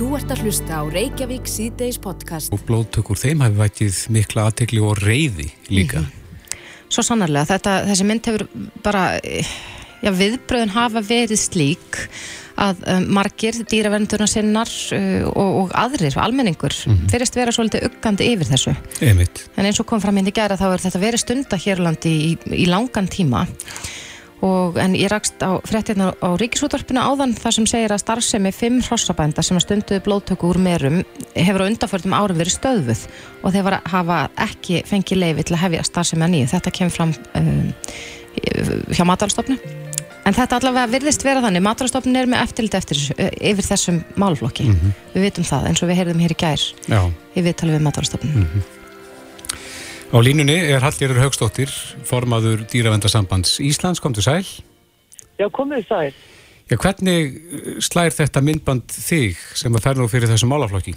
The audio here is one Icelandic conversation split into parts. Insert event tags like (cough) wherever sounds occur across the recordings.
Þú ert að hlusta á Reykjavík síðdeis podcast. Og blóðtökur þeim hafi vætið mikla aðtegli og reyði líka. Mm -hmm. Svo sannarlega, þetta, þessi mynd hefur bara, já viðbröðun hafa verið slík að um, margir dýravendurna sinnar uh, og, og aðrir, almenningur, mm -hmm. fyrirst vera svolítið uggandi yfir þessu. Einmitt. En eins og kom fram hindi gera þá er þetta verið stunda hérlandi í, í langan tíma. Og, en ég rakst á frettirna á Ríkisútvarpinu áðan þar sem segir að starfsemi fimm hrossabænda sem stunduði blóttöku úr merum hefur á undanförðum árum verið stöðvuð og þeir hafa ekki fengið leiði til að hefja starfsemi að nýju. Þetta kemur fram um, hjá matalstofnu. En þetta allavega virðist vera þannig, matalstofnun er með eftirlit eftir yfir þessum málflokki. Mm -hmm. Við vitum það eins og við heyrðum hér í gær Já. í viðtali við matalstofnun. Mm -hmm. Á línunni er Hallgerður Haugstóttir, formaður Dýravendarsambands Íslands, kom til sæl. Já, komið sæl. Já, hvernig slær þetta myndband þig sem að fer nú fyrir þessum málaflokki?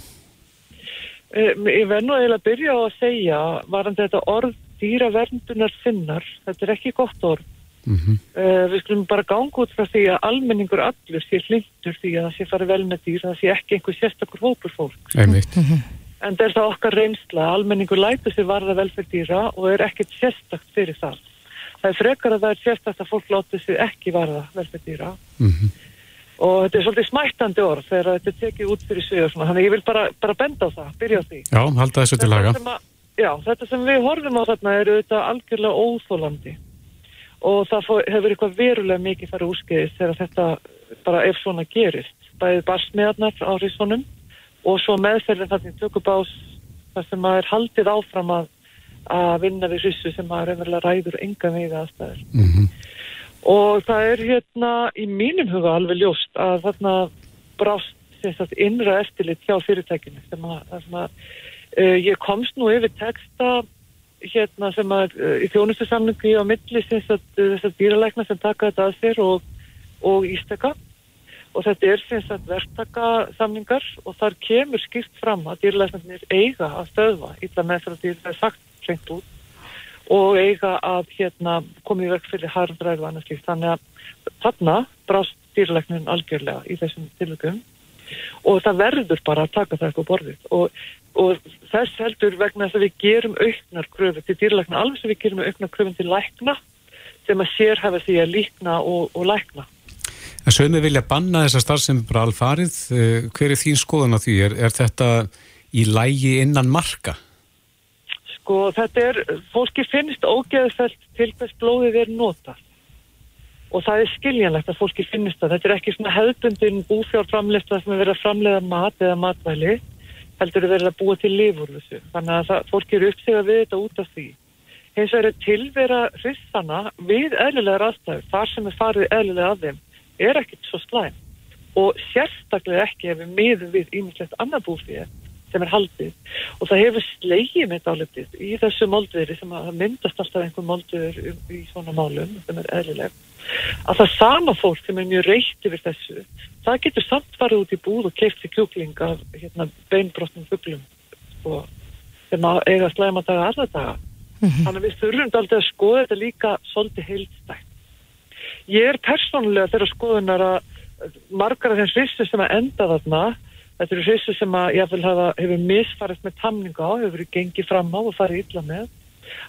Ég verð nú eiginlega að byrja á að segja, varan þetta orð dýraverndunnar finnar, þetta er ekki gott orð. Mm -hmm. uh, við skulum bara ganga út frá því að almenningur allur sé hlindur því að það sé farið vel með dýr, það sé ekki einhver sérstakur hópur fólk. Einmitt. Mm -hmm. En það er það okkar reynsla, almenningur lætur sér varða velferð dýra og er ekkert sérstakt fyrir það. Það er frekar að það er sérstakt að fólk látur sér ekki varða velferð dýra. Mm -hmm. Og þetta er svolítið smættandi orð þegar þetta er tekið út fyrir sig. Þannig ég vil bara, bara benda á það, byrja á því. Já, halda þessu til laga. Að, já, þetta sem við horfum á þarna er auðvitað algjörlega óþólandi. Og það fór, hefur eitthvað verulega mikið farið úrskeiðist þegar þetta bara ef svona gerist. Bæðið barsmiðarnar á risonum og svo meðferðin þannig tökubás þar sem maður er haldið áfram að, að vinna við hrissu sem maður reynilega ræður enga vega aðstæður. Mm -hmm. Og það er hérna í mínum huga alveg ljóst að þarna brást sagt, innra eftirlit hjá fyrirtækinu sem að, sem að uh, ég komst nú yfir texta hérna sem að uh, í þjónustu samlingu á milli þess að dýralækna sem taka þetta að sér og, og ístaka og þetta er sem sagt verktakasamningar og þar kemur skipt fram að dýrlæsnarnir eiga að stöðva illa með þess að dýrlæsnir er sagt hreint út og eiga að hérna, komið vekk fyrir harndræðu annars skipt. Þannig að þarna brást dýrlæsnin algjörlega í þessum tilvægum og það verður bara að taka það eitthvað borðið og, og þess heldur vegna þess að við gerum auknar kröfu til dýrlækna alveg sem við gerum auknar kröfun til lækna sem að sérhafa því að líkna og, og lækna. En sögum við vilja banna þessa starf sem bara alfarið, hver er þín skoðan á því? Er, er þetta í lægi innan marka? Sko þetta er, fólki finnst ógeðfælt til þess blóðið er notað og það er skiljanlegt að fólki finnst það. Þetta er ekki svona hefðbundin búfjárframleista sem er verið að framlega mat eða matvæli, heldur er verið að búa til lifur þessu. Þannig að það, fólki eru uppsegað við þetta út af því. Hins vegar er tilvera hristana við eðlilegar aðstæður, þar sem er farið eðlilega að þeim er ekkert svo slæm og sérstaklega ekki ef við miðum við ímislegt annar búfið sem er haldið. Og það hefur slegið með dálitið í þessu moldveri sem að myndast alltaf einhver moldveri um, í svona málum sem er eðlileg að það sama fólk sem er mjög reykt yfir þessu það getur samt farið út í búð og keift í kjúkling af hérna, beinbrotnum fugglum og sem að eiga slæma daga aðra daga. Mm -hmm. þannig að við þurfum aldrei að skoða þetta líka svolítið heilstækt Ég er persónulega þeirra skoðunar að margar af þeim hrissu sem að enda þarna, þetta eru hrissu sem að ég vil hafa, hefur misfarið með tamninga á, hefur gengið fram á og farið illa með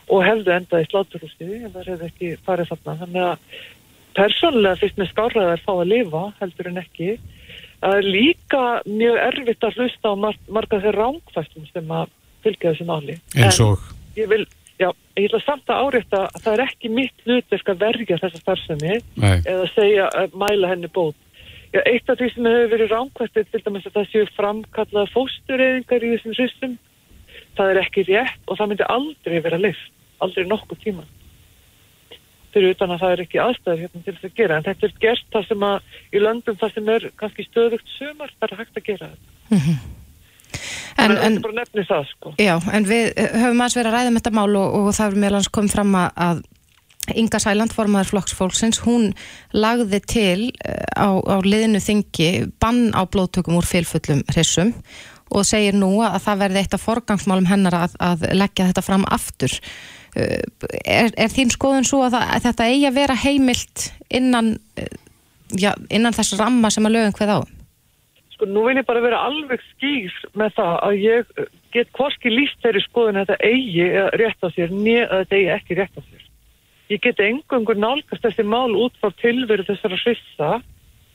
og hefðu endað í sláturhústiði en það hefur ekki farið þarna. Þannig að persónulega fyrst með skárraðar er fá að lifa, heldur en ekki. Það er líka mjög erfitt að hlusta á mar marga þeirra rángfæstum sem að fylgja þessu náli. En svo? Ég vil Já, ég ætla samt að árétta að það er ekki mitt hlutverk að verja þessa starfsemi Nei. eða segja að mæla henni bót. Já, eitt af því sem hefur verið ránkvæmstið til dæmis að það séu framkallaða fóstureyðingar í þessum hristum, það er ekki rétt og það myndi aldrei vera lift, aldrei nokkuð tíma. Fyrir utan að það er ekki aðstæður hérna til þess að gera, en þetta er gert það sem að í löndum það sem er kannski stöðugt sömar, það er hægt að gera þetta. -hmm. En, en, það, sko. já, en við höfum aðeins verið að ræða með um þetta mál og, og það er meðlans komið fram að Inga Sæland, formadur flokksfólksins, hún lagði til eh, á, á liðinu þingi bann á blóttökum úr fylfullum hrissum og segir nú að það verði eitt af forgangsmálum hennar að, að leggja þetta fram aftur. Eh, er, er þín skoðun svo að, það, að þetta eigi að vera heimilt innan, eh, já, innan þess ramma sem að lögum hvað á? Sko, nú vil ég bara vera alveg skýr með það að ég get hvorki líst þeirri skoðin að þetta eigi rétt á sér, neða að þetta eigi ekki rétt á sér. Ég get engungur nálgast þessi mál út frá tilveru þessara svissa,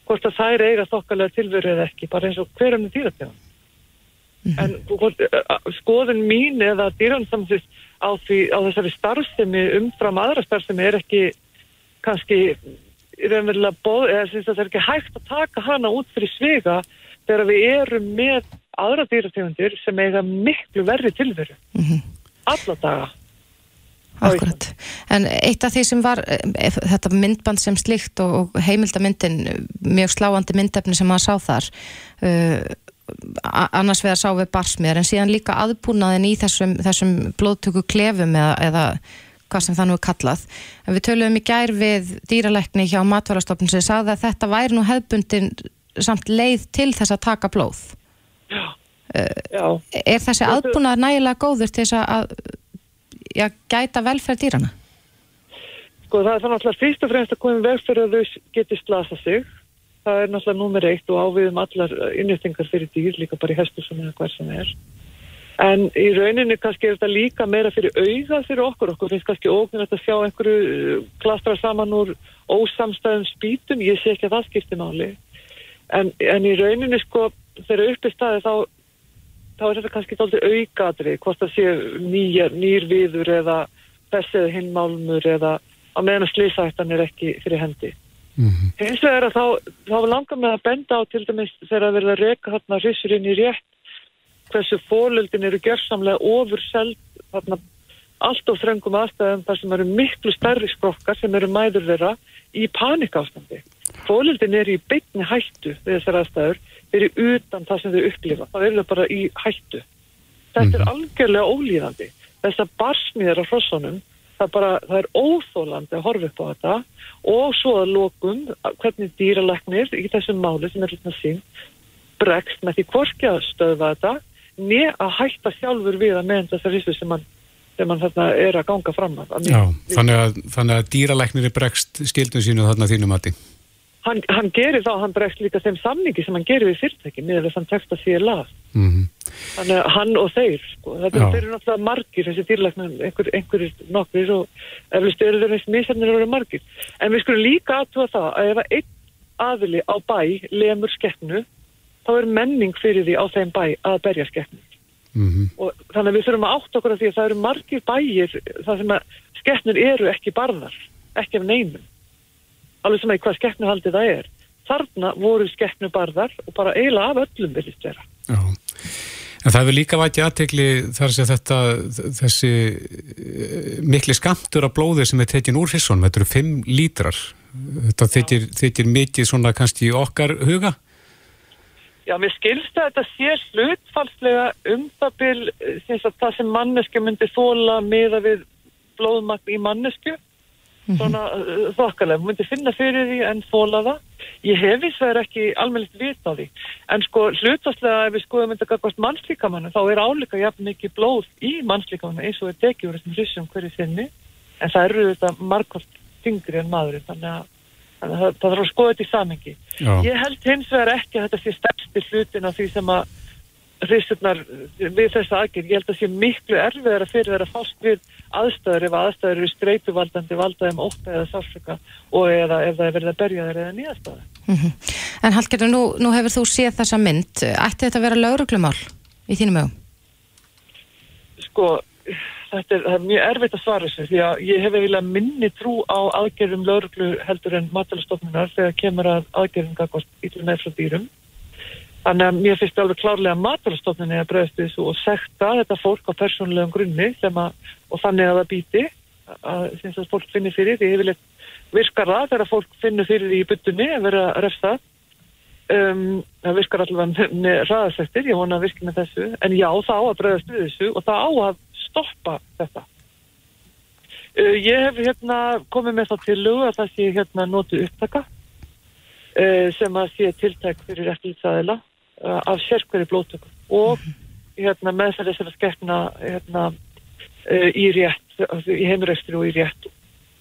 hvort að þær eiga þokkalega tilveru eða ekki, bara eins og hverjum er dýrategan. Mm -hmm. En hvort, skoðin mín eða dýransamsins á, á þessari starfsemi umfram aðra starfsemi er ekki kannski eða syns að það er ekki hægt að taka hana út fyrir svega þegar við erum með aðra dýrategundir sem eiga miklu verri tilveru. Mm -hmm. alla daga. Akkurat, en eitt af því sem var eh, þetta myndband sem slikt og, og heimildamyndin, mjög sláandi myndefni sem maður sá þar uh, annars vegar sá við barsmiðar en síðan líka aðbúnaðin í þessum, þessum blóðtöku klefum eða, eða hvað sem það nú er kallað. En við töluðum í gær við dýralækni hjá matvarastofnum sem sagði að þetta væri nú hefbundin samt leið til þess að taka blóð? Já, já. Er þessi aðbúnað nægilega góður til þess að já, gæta velferð dýrana? Sko það er þannig að fyrst og fremst að koma velferð að þau geti slasa sig. Það er náttúrulega númer eitt og áviðum allar innjöftingar fyrir dýr líka bara í hestu sem eða hver sem er. En í rauninni kannski er þetta líka meira fyrir auða fyrir okkur, okkur finnst kannski ógnir að sjá einhverju klastra saman úr ósamstæðum spítum, ég sé ekki að það skiptir máli en, en í rauninni sko þegar uppi staði þá þá er þetta kannski tóltið aukaðri hvort það sé nýjar, nýr viður eða eða hinmálmur eða að meðan að slísættan er ekki fyrir hendi mm -hmm. hins vegar að þá, þá langar með að benda á til dæmis þegar að verða reyka þarna rissurinn í rétt hversu fólöldin eru gerðsamlega ofur seld þarna allt á þröngum aðstæðum þar sem eru miklu stærri skrokkar sem eru mæður þeirra í panikástandi fólöldin er í byggni hættu við þessar aðstæður, eru utan það sem þau upplifa, það eru bara í hættu. Þetta mm er mhm. algjörlega ólíðandi. Þess að barsmiðar á hrossunum, það, bara, það er óþólandi að horfa upp á þetta og svo að lókum hvernig dýraleknir í þessum máli sem er svona sín bregst með því hvorki að stöðva þetta neð að hætta sjálfur við að meðan þessar rissu sem mann mann þarna er að ganga fram að. Já, þannig að, þannig að dýraleknir er bregst skildum sínu þarna þínum aðti. Hann, hann gerir þá, hann bregst líka þeim samningi sem hann gerir við fyrirtæki með þess að hann tekst að síða lag mm -hmm. þannig að hann og þeir sko, þetta eru náttúrulega margir þessi dýrleiknum einhver, einhverjir nokkur og eflust eru þeir eins mísarnir að vera margir. En við skulum líka aðtúa það að ef einn aðili á bæ lemur skeppnu þá er menning fyrir því á þeim bæ að berja skeppnu mm -hmm. og þannig að við þurfum að átt okkur að því að það eru margir bæir það sem að skeppnur eru ekki barðar ekki af neinum alveg sem að hvað skeppnuhaldið það er þarna voru skeppnubarðar og bara eiginlega af öllum viljast vera Já. En það hefur líka vætið aðtegli þar sem þetta þessi eh, mikli skamtur af blóði sem er tekinn úr fissunum, þetta eru 5 lítrar þetta þykir, þykir mikið svona kannski okkar huga Já, mér skilst að þetta sé slutfalslega um það byl það sem mannesku myndi þóla meða við blóðmagn í mannesku. Svona uh, þokkalega, hún myndi finna fyrir því en fóla það. Ég hef þess að það er ekki almennilegt vita á því. En sko hlutastlega ef við skoðum þetta gafast mannslíkamannu þá er álíka jafn mikið blóð í mannslíkamannu eins og er degjur þessum hrissum hverju sinni en það eru þetta margótt þingri en maðurinn þannig að, að það, það þarf að skoða þetta í samengi. Ég held hins vegar ekki að þetta sé stærsti hlutin af því sem að hristurnar við þessa aðgjörn, ég held að sé miklu erfiðar að fyrir þeirra fást við aðstæður ef aðstæður eru streytuvaldandi valdaðum óta eða sársöka og eða ef það er verið að berja þeirra eða nýjastöða. Mm -hmm. En Hallgerður, nú, nú hefur þú séð þessa mynd, ætti þetta að vera lauruglumál í þínum ögum? Sko, þetta er, er mjög erfitt að svara þessu því að ég hef eiginlega minni trú á aðgerðum lauruglu heldur en matalastofnunar þegar kemur að aðgerðum Þannig að mér finnst alveg klárlega að maturstofninni að bregðast þessu og sekta þetta fólk á persónulegum grunni að, og þannig að það býti að, að fólk finnir fyrir því yfirleitt virkar það þegar fólk finnir fyrir því í byttunni að vera refstað um, það virkar allavega með, ræðasektir, ég vona að virka með þessu. En já, það á að bregðast þessu og það á að stoppa þetta. Uh, Ég hef hérna komið með það til lög að það sé hérna nótu upptaka uh, sem að sé tiltæk fyrir eftirlitsaðila. Uh, af sérkverði blóttöku og hérna, með þess að skefna hérna, uh, í rétt, í heimurextri og í rétt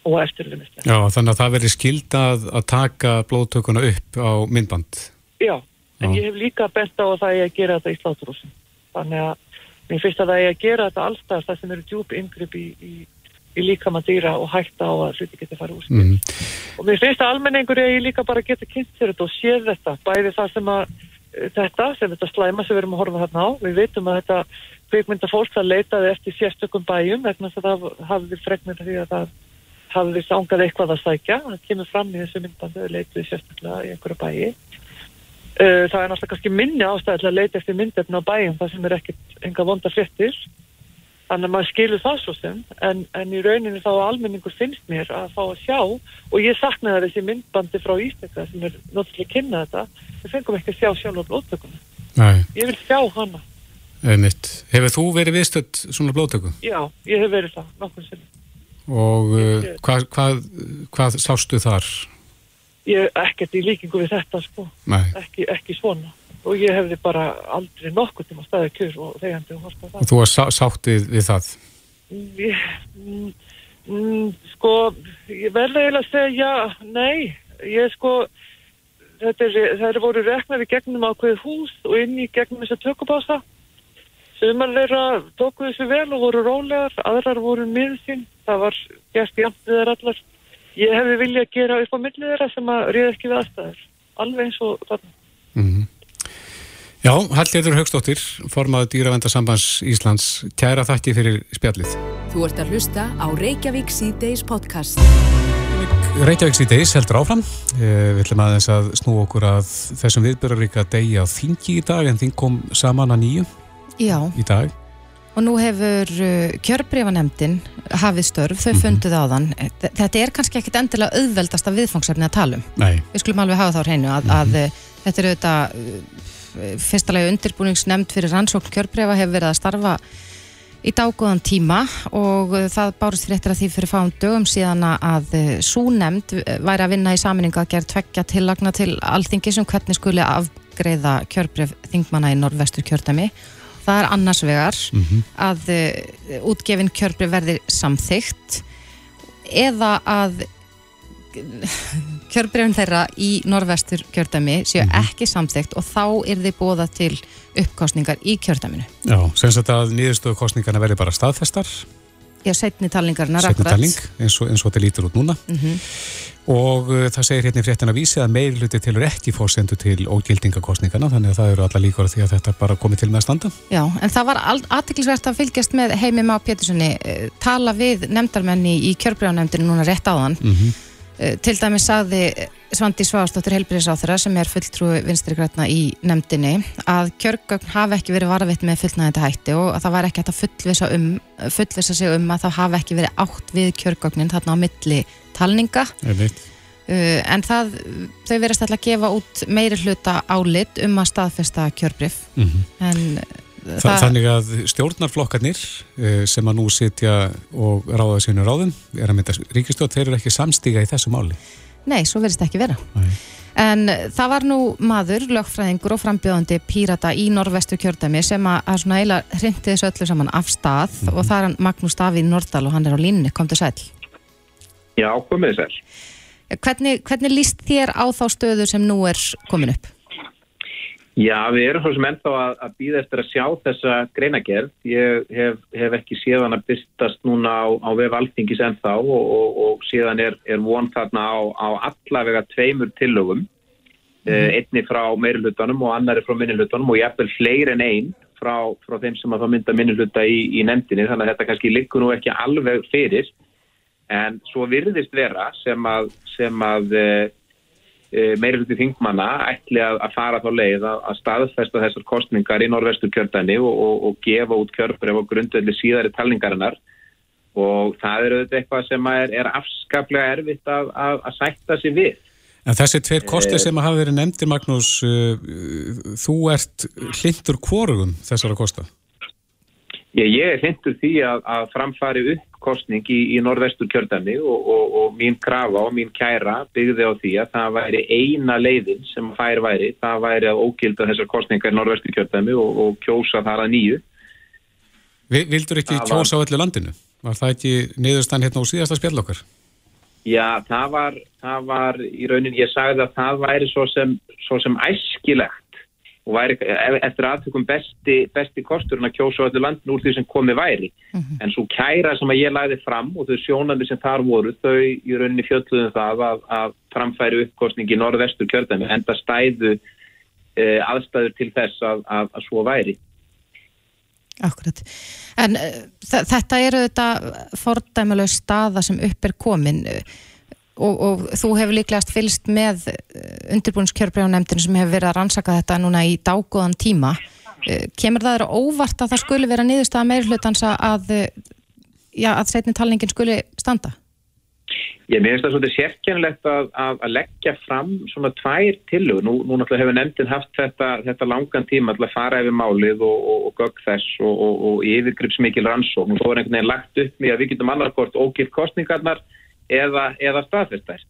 og eftirlumist. Já, þannig að það verður skildað að taka blóttökuna upp á myndband. Já, en ég hef líka bent á að það er að gera þetta í sláturúsin þannig að mér finnst að það er að gera þetta allstað það sem eru djúb yngripp í, í, í líkama dýra og hætta á að hluti geti farið úr Mhm. og mér finnst að almenningur er líka bara að geta kynnt sér þetta og séð þetta bæði það sem að eh, þetta sem þetta slæma sem við erum að horfa þarna á. Við veitum að þetta kvikmynda fólk það leitaði eftir sérstökum bæjum vegna það hafði frekmynda því að það hafði sangað eitthvað að sækja. Það kemur fram í þessu myndbandu að leituði sérstaklega í einhverja bæji Uh, það er náttúrulega kannski minni ástæði til að leita eftir myndefni á bæjum það sem er ekkert enga vonda fréttir þannig að maður skilur það svo sem en, en í rauninni þá almenningur finnst mér að fá að sjá og ég sakna það þessi myndbandi frá Ísleika sem er náttúrulega að kynna þetta við fengum ekki að sjá sjálf á blóttökunum Nei, ég vil sjá hana, einmitt. Hefur þú verið viðstödd svona blóðtöku? já, ég hef verið það nokkur sinni, Og uh, hvað, hvað, hvað sástu þar? ég ekkert í líkingu við þetta sko, Nei. ekki, ekki svona og ég hefði bara aldrei nokkur tíma staðið kjur og þegjandi og horta það Og þú var sá, sáttið við það? Ég, mm, mm, sko, ég verði eiginlega að segja, nei, ég sko, þetta er, það eru voru reknar í gegnum ákveð hús og inn í gegnum þessa tökubása. Sumar þeirra tóku þessu vel og voru rólegar, aðrar voru miður sín, það var gert jafn við þær allar. Ég hefði viljað gera upp á millið þeirra sem að ríða ekki við aðstæður, alveg eins og þarna. Mm Já, Hallgerður Högstóttir, formaður Dýravendarsambands Íslands, kæra þakki fyrir spjallið. Þú ert að hlusta á Reykjavík síðdeis podcast. Reykjavík síðdeis heldur áfram. Eh, Við ætlum aðeins að snú okkur að þessum viðbyrjaríka degi á þingi í dag en þing kom saman að nýju Já, í dag. og nú hefur uh, kjörbrífanemdin hafið störf, þau Mhm. funduð á þann. Þetta er kannski ekkit endilega auðveldasta viðfangsefni að tala um. Nei, Við skulum alveg hafa þá hreinu að, að uh, þetta er auðvitað fyrstalega undirbúningsnemnd fyrir rannsókn kjörbrífa hefur verið að starfa í dágóðan tíma og uh, það bárist fréttir að því fyrir fáum dögum síðan að uh, sú nefnd uh, væri að vinna í saminninga að gera tveggja tillagna til alþingi sem hvernig skuli afgreiða kjörbrif þingmanna í norðvestur kjördæmi. Það er annars vegar að uh, útgefin kjörbrif verði samþygt eða að kjörbrifin þeirra í norðvestur kjördæmi séu ekki samþygt og þá er þið bóða til uppkostningar í kjördæminu. já, sem sagt að nýðustöðu kostningarna verði bara staðfestar, Já, setni talningarnar setni talning, eins og, eins og þetta lítur út núna. Og uh, það segir hérna í fréttina vísi að meiri hluti tilur ekki fórsendu til ógildingakostningarna, þannig að það eru alla líkur á því að þetta bara komið til með að standa. Já, en það var aðtiklisvert að fylgjast með Heimi Má Péturssoni uh, tala við nefndarmenni í kjörbrjánemndinu núna rétt áðan. Mm Uh, til dæmis sagði Svandi Svástóttir Helbriðsáþura sem er fulltrúi vinstri grætna í nefndinni að kjörgögn hafi ekki verið varavitt með fullnægandi hætti og að það var ekki hægt að fullvisa, um, fullvisa sig um að það hafi ekki verið átt við kjörgögnin þarna á milli talninga. Einmitt. uh, en það, þau verðast alltaf að gefa út meiri hluta álit um að staðfesta kjörbrif Mm en Þa, Þannig að stjórnarflokkarnir eh, sem að nú sitja og ráða sínu ráðum er að mynda ríkistjóð, þeir eru ekki samstíga í þessu máli. Nei, svo verðist ekki vera. Nei. En það var nú maður, lögfræðingur og frambjóðandi pírata í norðvestur kjördæmi sem að, að svona eiginlega hrindi þessu öllu saman af stað og það er hann Magnús Davíð Nordal og hann er á línni, komdu sæl. Já, komið að. Hvernig, hvernig líst þér á þá stöðu sem nú er komin upp? Já, við erum svo sem ennþá að, að býða eftir að sjá þessa greinagerð. Ég hef, hef ekki séð hann að byrstast núna á, á vef alþingis ennþá og, og, og síðan er, er von þarna á, á allavega tveimur tillögum. Mm. Einni frá meirilutanum og annari frá minnilutanum og jafnvel fleiri en einn frá, frá þeim sem að það mynda minniluta í, í nefndinni. Þannig að þetta kannski liggur nú ekki alveg fyrir. En svo virðist vera sem að, sem að meiri hluti þingmanna ætli að, að fara þá leið að, að staðfesta þessar kostningar í norðvestur kjördæni og, og, og gefa út kjörbref og grundvelli síðari talningarinnar og það eru þetta eitthvað sem er, er afskaplega erfitt að, að, að sætta sig við. En þessi tveir kosti sem hafa verið nefndir, Magnús, uh, þú ert hlindur kvorugum þessara kosta? Ég, ég er hlindur því að, að framfari upp kostning í, í norðvestur kjördæmi og, og, og mín krafa og mín kæra byggði á því að það væri eina leiðin sem fær væri, það væri að ógilda þessar kostningar í norðvestur kjördæmi og, og kjósa þar að nýju. Vildur ekki var... kjósa á öllu landinu? Var það ekki niðurstann hérna á síðasta spjall okkar? Já, það var, það var í raunin, ég sagði að það væri svo sem, svo sem æskilegt og væri e- eftir aðtökum besti, besti kosturinn að kjósa öllu landin úr því sem komi væri. En svo kæra sem að ég læði fram og þau sjónandi sem þar voru, þau í rauninni fjöldluðum það að, að framfæri uppkostningi í norðvestur kjördæmi, enda stæðu e, aðstæður til þess að, að, að svo væri. Akkurat. En uh, þetta eru þetta fordæmuleg staða sem upp er komin og, og þú hefur líklegast fylst með undirbúinskjörbreyðunemndin sem hefur verið að rannsaka þetta núna í dágóðan tíma. Uh, kemur það þeirra óvart að það skuli vera nýðust að meirhlutans að, já, að setni talningin skuli standa? Ég meðist það svolítið sérkjænlegt að, að, að leggja fram svona tvær tillögur. Nú, nú náttúrulega hefur nefndin haft þetta, þetta langan tíma að fara yfir málið og, og, og gögg þess og, og, yfirgripsmikil rannsókn svo er einhvern veginn lagt upp með að við getum annarkort ógift kostningarnar eða, eða staðfestær.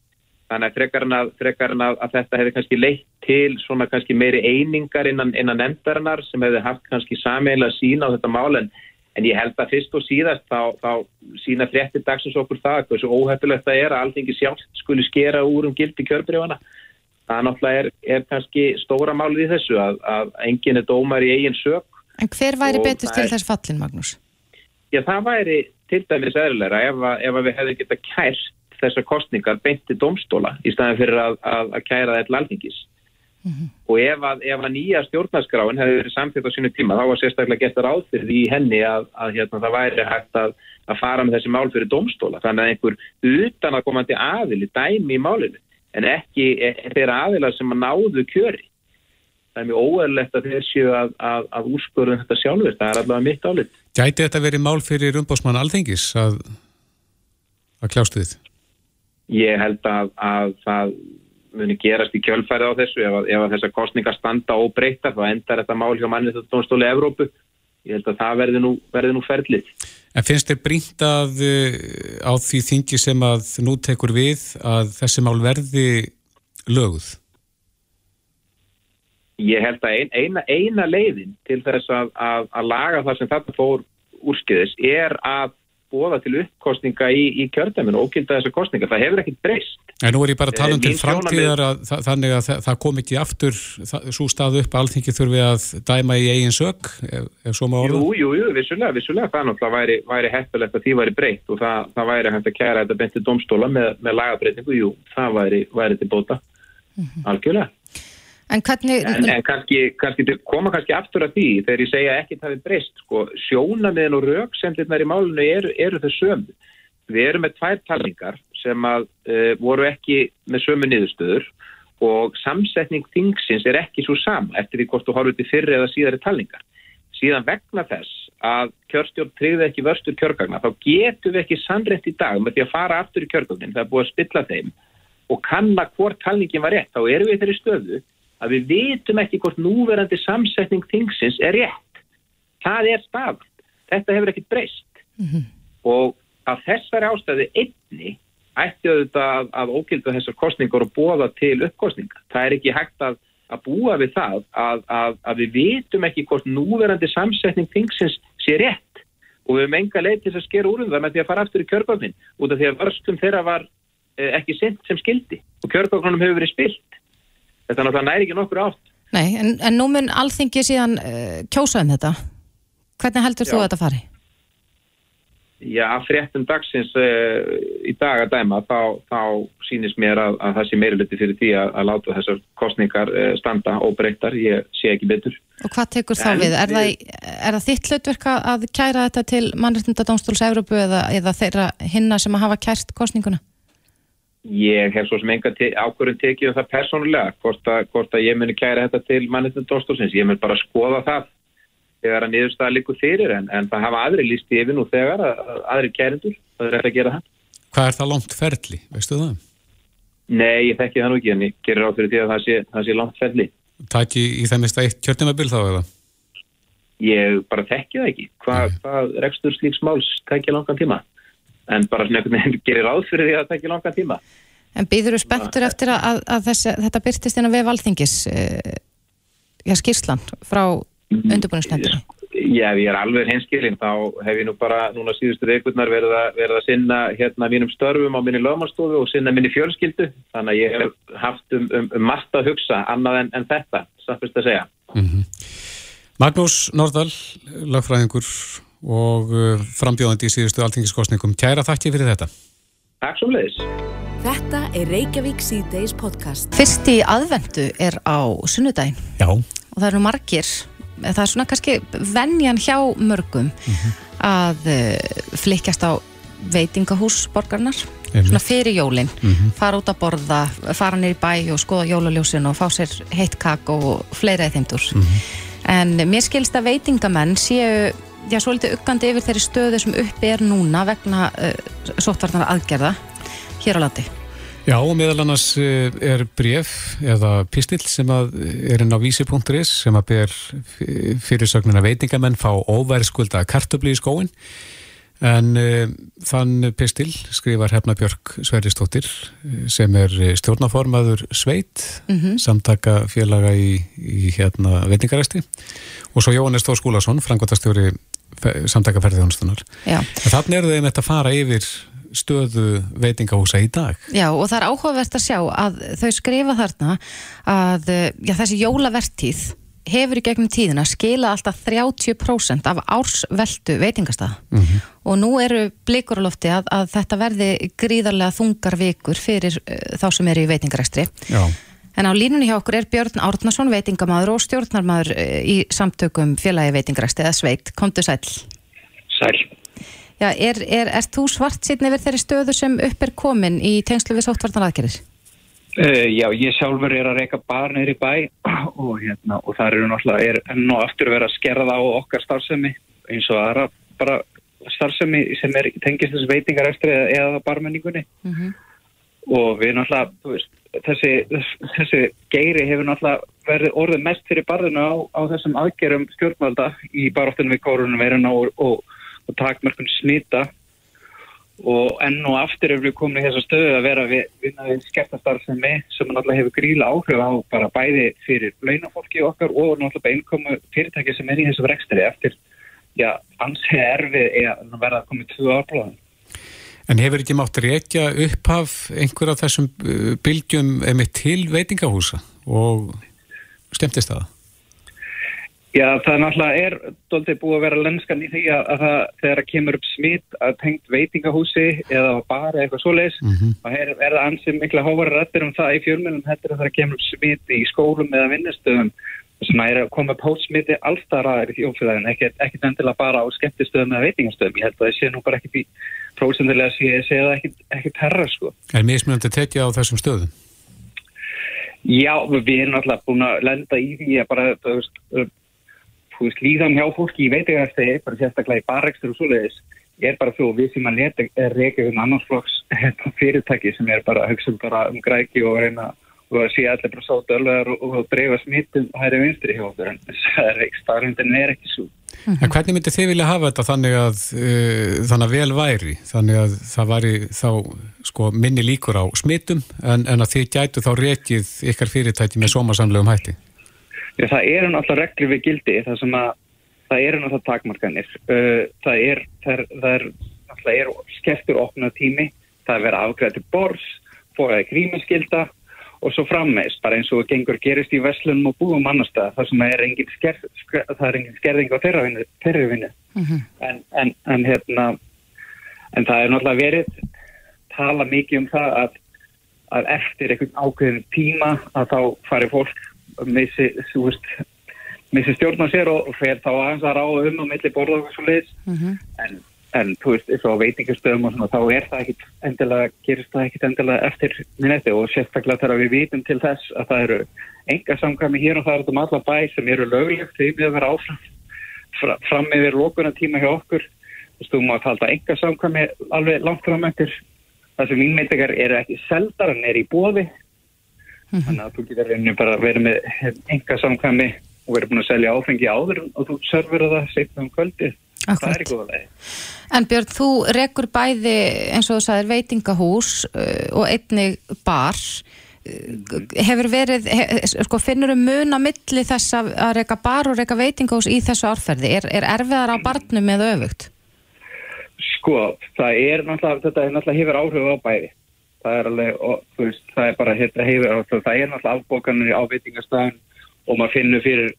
Þannig að frekar en að, frekar en að þetta hefði kannski leitt til svona kannski meiri einingar innan, innan nefndarinnar sem hefði haft kannski sameiginlega sína á þetta mál en ég held að fyrst og síðast þá, þá sína fréttir dagsins okkur það hversu óhefðilegt það er að alltingi sjálf skuli skera úr um gildi kjörbreyfana. Það náttúrulega er, er kannski stóra málið í þessu að, að enginn er dómar í eigin sög. En hver væri betur til er, þess fallin, Magnús? Já, það væri til dæmis eðlulega ef, ef við hefðum geta kært þessar kostningar beinti domstóla í staðin fyrir að, að, að kæra þetta til alltingis. Mm -hmm. og ef að, ef að nýja stjórnarskráin hefði verið samtitt á sínu tíma þá var sérstaklega gett að ráðfyrði í henni að, hérna, það væri hægt að fara með þessi mál fyrir domstóla þannig að einhver utan að komandi aðili dæmi í málinu en ekki e, þeirra aðila sem að náðu kjöri það er mjög óverlegt að þeir séu að, að úrskurðum þetta sjálfur, það er allavega mitt álit Gæti þetta verið mál fyrir umbásmann alþengis að kljástu þið? Ég held að það muni gerast í kjölfæri á þessu ef, ef að þessar kostningar standa og breyta þá endar þetta mál hjá mannið þetta tónstóli Evrópu. Ég held að það verði nú, verði nú ferlið. En finnst þið brínt að eh, á því þingi sem að nú tekur við að þessi mál verði löguð? Ég held að ein, eina, eina leiðin til þess að, að, að laga það sem þetta fór úrskiðis er að bóða til uppkostninga í, í kjördæminu og ókilda þessar kostninga. Það hefur ekkit breyst. En nú er ég bara að tala um eh, til framtíðar að það, þannig að það, það kom ekki aftur svo stað upp að alþingi þurfi að dæma í eigin sög, ef, ef svo má orða? Jú, jú, jú, vissulega, vissulega. Það náttúrulega væri, væri heppilegt að því væri breytt og það, það væri hægt að kæra þetta bentið domstóla með, með lagabreitingu. Jú, það væri, væri til bóta. Mm -hmm. Algjörlega. En, hvernig... en, en kannski, kannski koma kannski aftur að því þegar ég segja það er breyst. Sko, sjónamiðin og rauksendirnar í málunum eru, eru þau sömu. Við erum með tvær talningar sem að, uh, voru ekki með sömu niðurstöður og samsetning þingsins er ekki svo sama eftir því hvort þú horfður til fyrri eða síðari talningar. Síðan vegna þess að kjörstjórn tryggði ekki vörstur kjörgagna þá getum við ekki sannrætt í dag með því að fara aftur í kjörgagnin, það er búið að spilla þeim og kanna hvort talningin var rétt, þá erum við þeirri stöðu að við vitum ekki hvort núverandi samsetning þingsins er rétt. Það er stafn. Þetta hefur ekkit breyst. Mm -hmm. Og af þessari ástæði einni ætti auðvitað að, að ógildu þessar kostningar og bóða til uppkostninga. Það er ekki hægt að, að búa við það að, að við vitum ekki hvort núverandi samsetning þingsins sé rétt og við hefum enga leið til að skera úr um það með því að fara aftur í kjörgöfnin út af því að vörslum þeirra var eh, ekki sent sem skildi og kjörgöfnunum hefur verið spilt. Þetta náttúrulega næri ekki nokkur átt. Nei, en, en nú mun alþingi síðan uh, kjósa um þetta. Hvernig heldur Já. þú að þetta fari? Já, fréttum dagsins uh, í dag að dæma þá, þá sínist mér að, að það sé meira liti fyrir því að, að láta þessar kostningar uh, standa og breytar, ég sé ekki betur. Og hvað tekur þá en, við? Er. Það, er það þitt hlutverk að kæra þetta til mannreitndadómstóls Európu eða, eða þeirra hinna sem að hafa kært kostninguna? Ég hef svo sem enga te ákvörðun tekið um það persónulega, hvort að, hvort að ég muni kæra þetta til mannreitndadómstólsins, ég mun bara skoða það þegar að niðurstaða likur fyrir en, en það hafa aðri líst í yfir nú þegar að, að aðri kærindur, það er eftir að gera það. Hvað er það langt ferli, veistu það? Nei, ég þekki það nú ekki en ég gerir á fyrir því að það sé, það sé langt ferli. Takk í, það mista eitt kjörnumabil þá eða? Ég bara þekki það ekki. Hvað hva rekstur slíks máls tekja langan tíma? En bara svona (laughs) gerir á fyrir því að það tekja langan tíma. En býður þú spenntur eftir að, að þessi, þetta byrtist inn á vef alþingis, uh, já, skýrslan frá undirbúinisnefndinni? Já, ég er alveg hinskilinn, þá hef ég nú bara núna síðustu veikundnar verið, verið að sinna hérna mínum störfum á minni lögmannstofu og sinna minni fjölskyldu, þannig að ég hef haft um, um, um margt að hugsa annað en, en þetta, saffist að segja. Mm -hmm. Magnús Nordahl, lagfræðingur og uh, frambjóðandi í síðustu alþingiskostningum, kæra þakki fyrir þetta. Takk svo leiðis. Þetta er Reykjavík C-Days podcast. Fyrsti aðvendu er á sunnudagin. Já. Og það eru margir það er svona kannski vennjan hjá mörgum mm -hmm. að uh, flikjast á veitingahús borgarnar, svona fyrir jólinn mm -hmm. fara út að borða, fara nýri bæ og skoða jólaljósin og fá sér heitt kakk og fleira í þeimdur mm -hmm. en mér skilst að veitingamenn séu, já, svo litið uggandi yfir þeirri stöðu sem uppi er núna vegna uh, sóttvarnar aðgerða hér á landi. Já, og meðal annars eh, er bref eða pistill sem að er inn á vísi.is sem að ber fyrirsögnuna veitingamenn fá óverðskulda kartöfli í skóin en uh, þann pistill skrifar Hefna Björk Sverristóttir eh, sem er stjórnaformaður Sveit mm -hmm. samtaka félaga í, í hérna veitingaræsti og svo Jóhannes Þór Skúlason, frangværtastjóri samtaka ferðjónustunar. Þannig er þau með þetta að fara yfir stöðu veitingahúsa í dag. Já og það er áhugavert að sjá að þau skrifa þarna að já, þessi jólavertíð hefur í gegnum tíðina skila alltaf 30% af ársveldu veitingastað mm -hmm. og nú eru blikur á lofti að, að þetta verði gríðarlega þungar vikur fyrir uh, þá sem eru í veitingaræstri. Já. En á línunni hjá okkur er Björn Árnason, veitingamadur og stjórnarmadur uh, í samtökum félagi veitingaræstri eða sveit. Kontu sæl. Sæl. Já, er, er, er þú svart sýtni við þeirri stöðu sem upp er komin í tengslu við sóttvartanraðgerðir? Uh, já, ég sjálfur er að reyka bar neyri bæ (clears throat) og, hérna, og það eru náttúrulega er enn og aftur vera að skerða á okkar starfsemi eins og aðra bara starfsemi sem er tengist þessu veitingarestri eða, eða barmenningunni mm -hmm. Og við náttúrulega, veist, þessi, þessi geiri hefur náttúrulega verið orðið mest fyrir barðinu á, á þessum aðgerum stjórnvalda í baróttunum við kórunum verðina og, og og takmörkun smita og enn og aftur er við komin í þessa stöðu að vera við vinnaðið skeptastarfsemi sem náttúrulega hefur gríla áhrif á bara bæði fyrir launafólki okkar og náttúrulega einkomu fyrirtæki sem er í þessu vextri eftir, já, ansið erfið er að verða í tvö árblóðan. En hefur ekki mátt reykja upphaf einhver af þessum uh, bylgjum með til veitingahúsa og stemtist það? Já, það náttúrulega er doldið búið að vera lenskan í því að, að það, þegar það kemur upp smitt að tengt veitingahúsi eða bara eitthvað svo leiðs mm -hmm. og er, er það ansið mikla hóvara rættir um það í fjölmjölum er að það kemur upp smitt í skólum eða vinnustöðum sem er að koma upp hótsmitti alltaf ræðir í þjóflæðin ekkert endilega bara á skemmtistöðum eða veitingastöðum ég held að það sé nú bara ekkert í prósendilega sé, það ekkert herra sko. Er mismunandi tekið á þessum stöðum? Já, við erum alltaf búin að lenda í því að bara, veist, líðan hjá fólki í veitegastegi, bara sérstaklega í barrekstur og svoleiðis, er bara þú, við sem að er reykjað um annarsflokks fyrirtæki sem er bara að hugsa um, bara um græki og reyna og að sé allir bara sátt ölluðar og, og dreifa smittum hæri vinstri hjá okkur, en starfindin er ekki svo. En hvernig myndi þið vilja hafa þetta þannig að uh, þannig að vel væri, þannig að það væri þá sko minni líkur á smittum en, en að þið gætu þá reykið ykkar fyrirtæki með sómasamlegum hætti? Já, það eru náttúrulega reglur við gildi það sem að það eru náttúrulega takmarkanir uh, það er, það er, það er náttúrulega er skeftur opna tími það er verið afgræði bors fóraði grímaskilda og svo frammeist, bara eins og gengur gerist í Veslunum og búum annarstað, það sem er engin skerð, það er engin skerðing á þeirra vinnu. Mm -hmm. en, en, en hérna en það er náttúrulega verið tala mikið um það að, að eftir einhvern ákveðin tíma að þá fari fólk missi, veist, missi stjórn á sér og fer þá aðeins að ráða um á milli borða og svo leiðis mm -hmm. en, en þú veist, eins og veitingastöðum og svona, þá er það ekkit endilega, gerist það ekkit endilega eftir minnetti og sérstaklega þegar við vitum til þess að það eru enga samkvæmi hér og það eru um alla bæ sem eru löglegt því við að vera áfram fra, fram yfir lókuna tíma hjá okkur. Þú veist, þú má talda enga samkvæmi alveg langt fram eftir. Það sem innmyndegar eru ekki seldar en er í bóði Mm -hmm. Þannig að þú getur reynið bara að vera með enga samkvæmi og verið búin að selja áfengi áður og þú servera það Það er ekki góða leið. En Björn, þú rekur bæði eins og þú sagðir veitingahús uh, og einnig bar. hefur verið, he, sko, finnur um mun að milli þess að, reyka bar og reyka veitingós í þessu árferði? Er, er erfiðar á barnum eða öfugt? Sko, það er náttúrulega, þetta er náttúrulega hefur áhrif á bæði. Það er alveg, og, þú veist, það er bara, hefur áhrif, það er náttúrulega afbókanir á veitingastæðin og maður finnur fyrir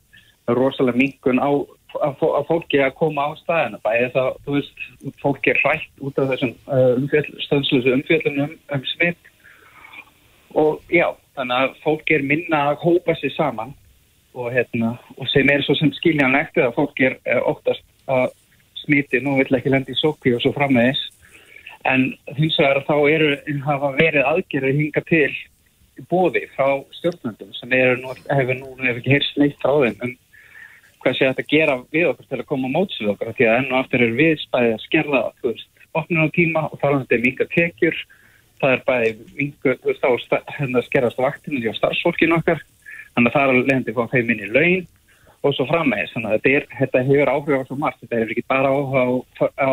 rosalega mingun á að fólki að koma á staðina. Bæði það, þú veist, fólki er hrætt út af þessum uh, umfjöld, stöðslusu umfjöldunum um smitt og já, þannig að fólki er minna að hópa sér saman. Og, hérna, og sem er svo sem skiljanlegt að fólki er óttast að smiti, nú vill ekki lendi í sókvi og svo frammeðis en hins vegar þá eru hafa verið aðgerið hinga til bóði frá stjórnandum sem er nú, hefur nú hefur ekki heyrst neitt á þeim um hvað sé þetta gera við okkur til að koma á móts við okkur því að enn og aftur er við spæðið að skerða þú veist, opnuna tíma og þá er þetta minga tekjur. Það er bæði minga, þú veist, þá hérna skerðast vaktinu því á starfsfólkinu okkar þannig að það er leðandi fór þeim inn í laun og svo frammeðis, þannig að þetta, er, þetta hefur áhrif á svo margt, þetta hefur ekki bara áhrif á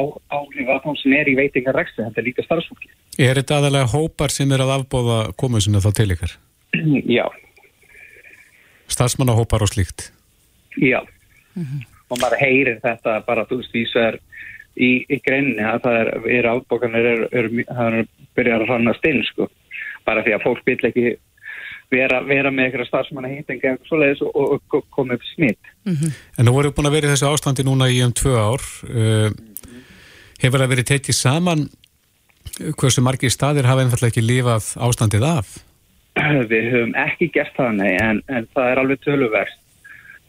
á þá sem er í veitingarekstu, þetta er líka starfsfólki Er þetta aðalega hópar sem er að afbóða komusinu þá til ykkar? Já. Starfsmannahópar og slíkt? Já mm -hmm. og maður heyrir þetta bara þú veist því sem í, í greinni að það er, er ábókanir er, er, er byrjar að rannast inn sko, bara því að fólk vil ekki vera, vera með eitthvað starfsmanna hýtinga og og, og, og koma upp smitt. Mm -hmm. En nú voru búin að vera í þessu ástandi núna í um tvö ár uh, hefur það verið tekið saman hversu margir staðir hafa einfallega ekki lífað ástandið af? Við höfum ekki gert það nei en, en það er alveg töluvert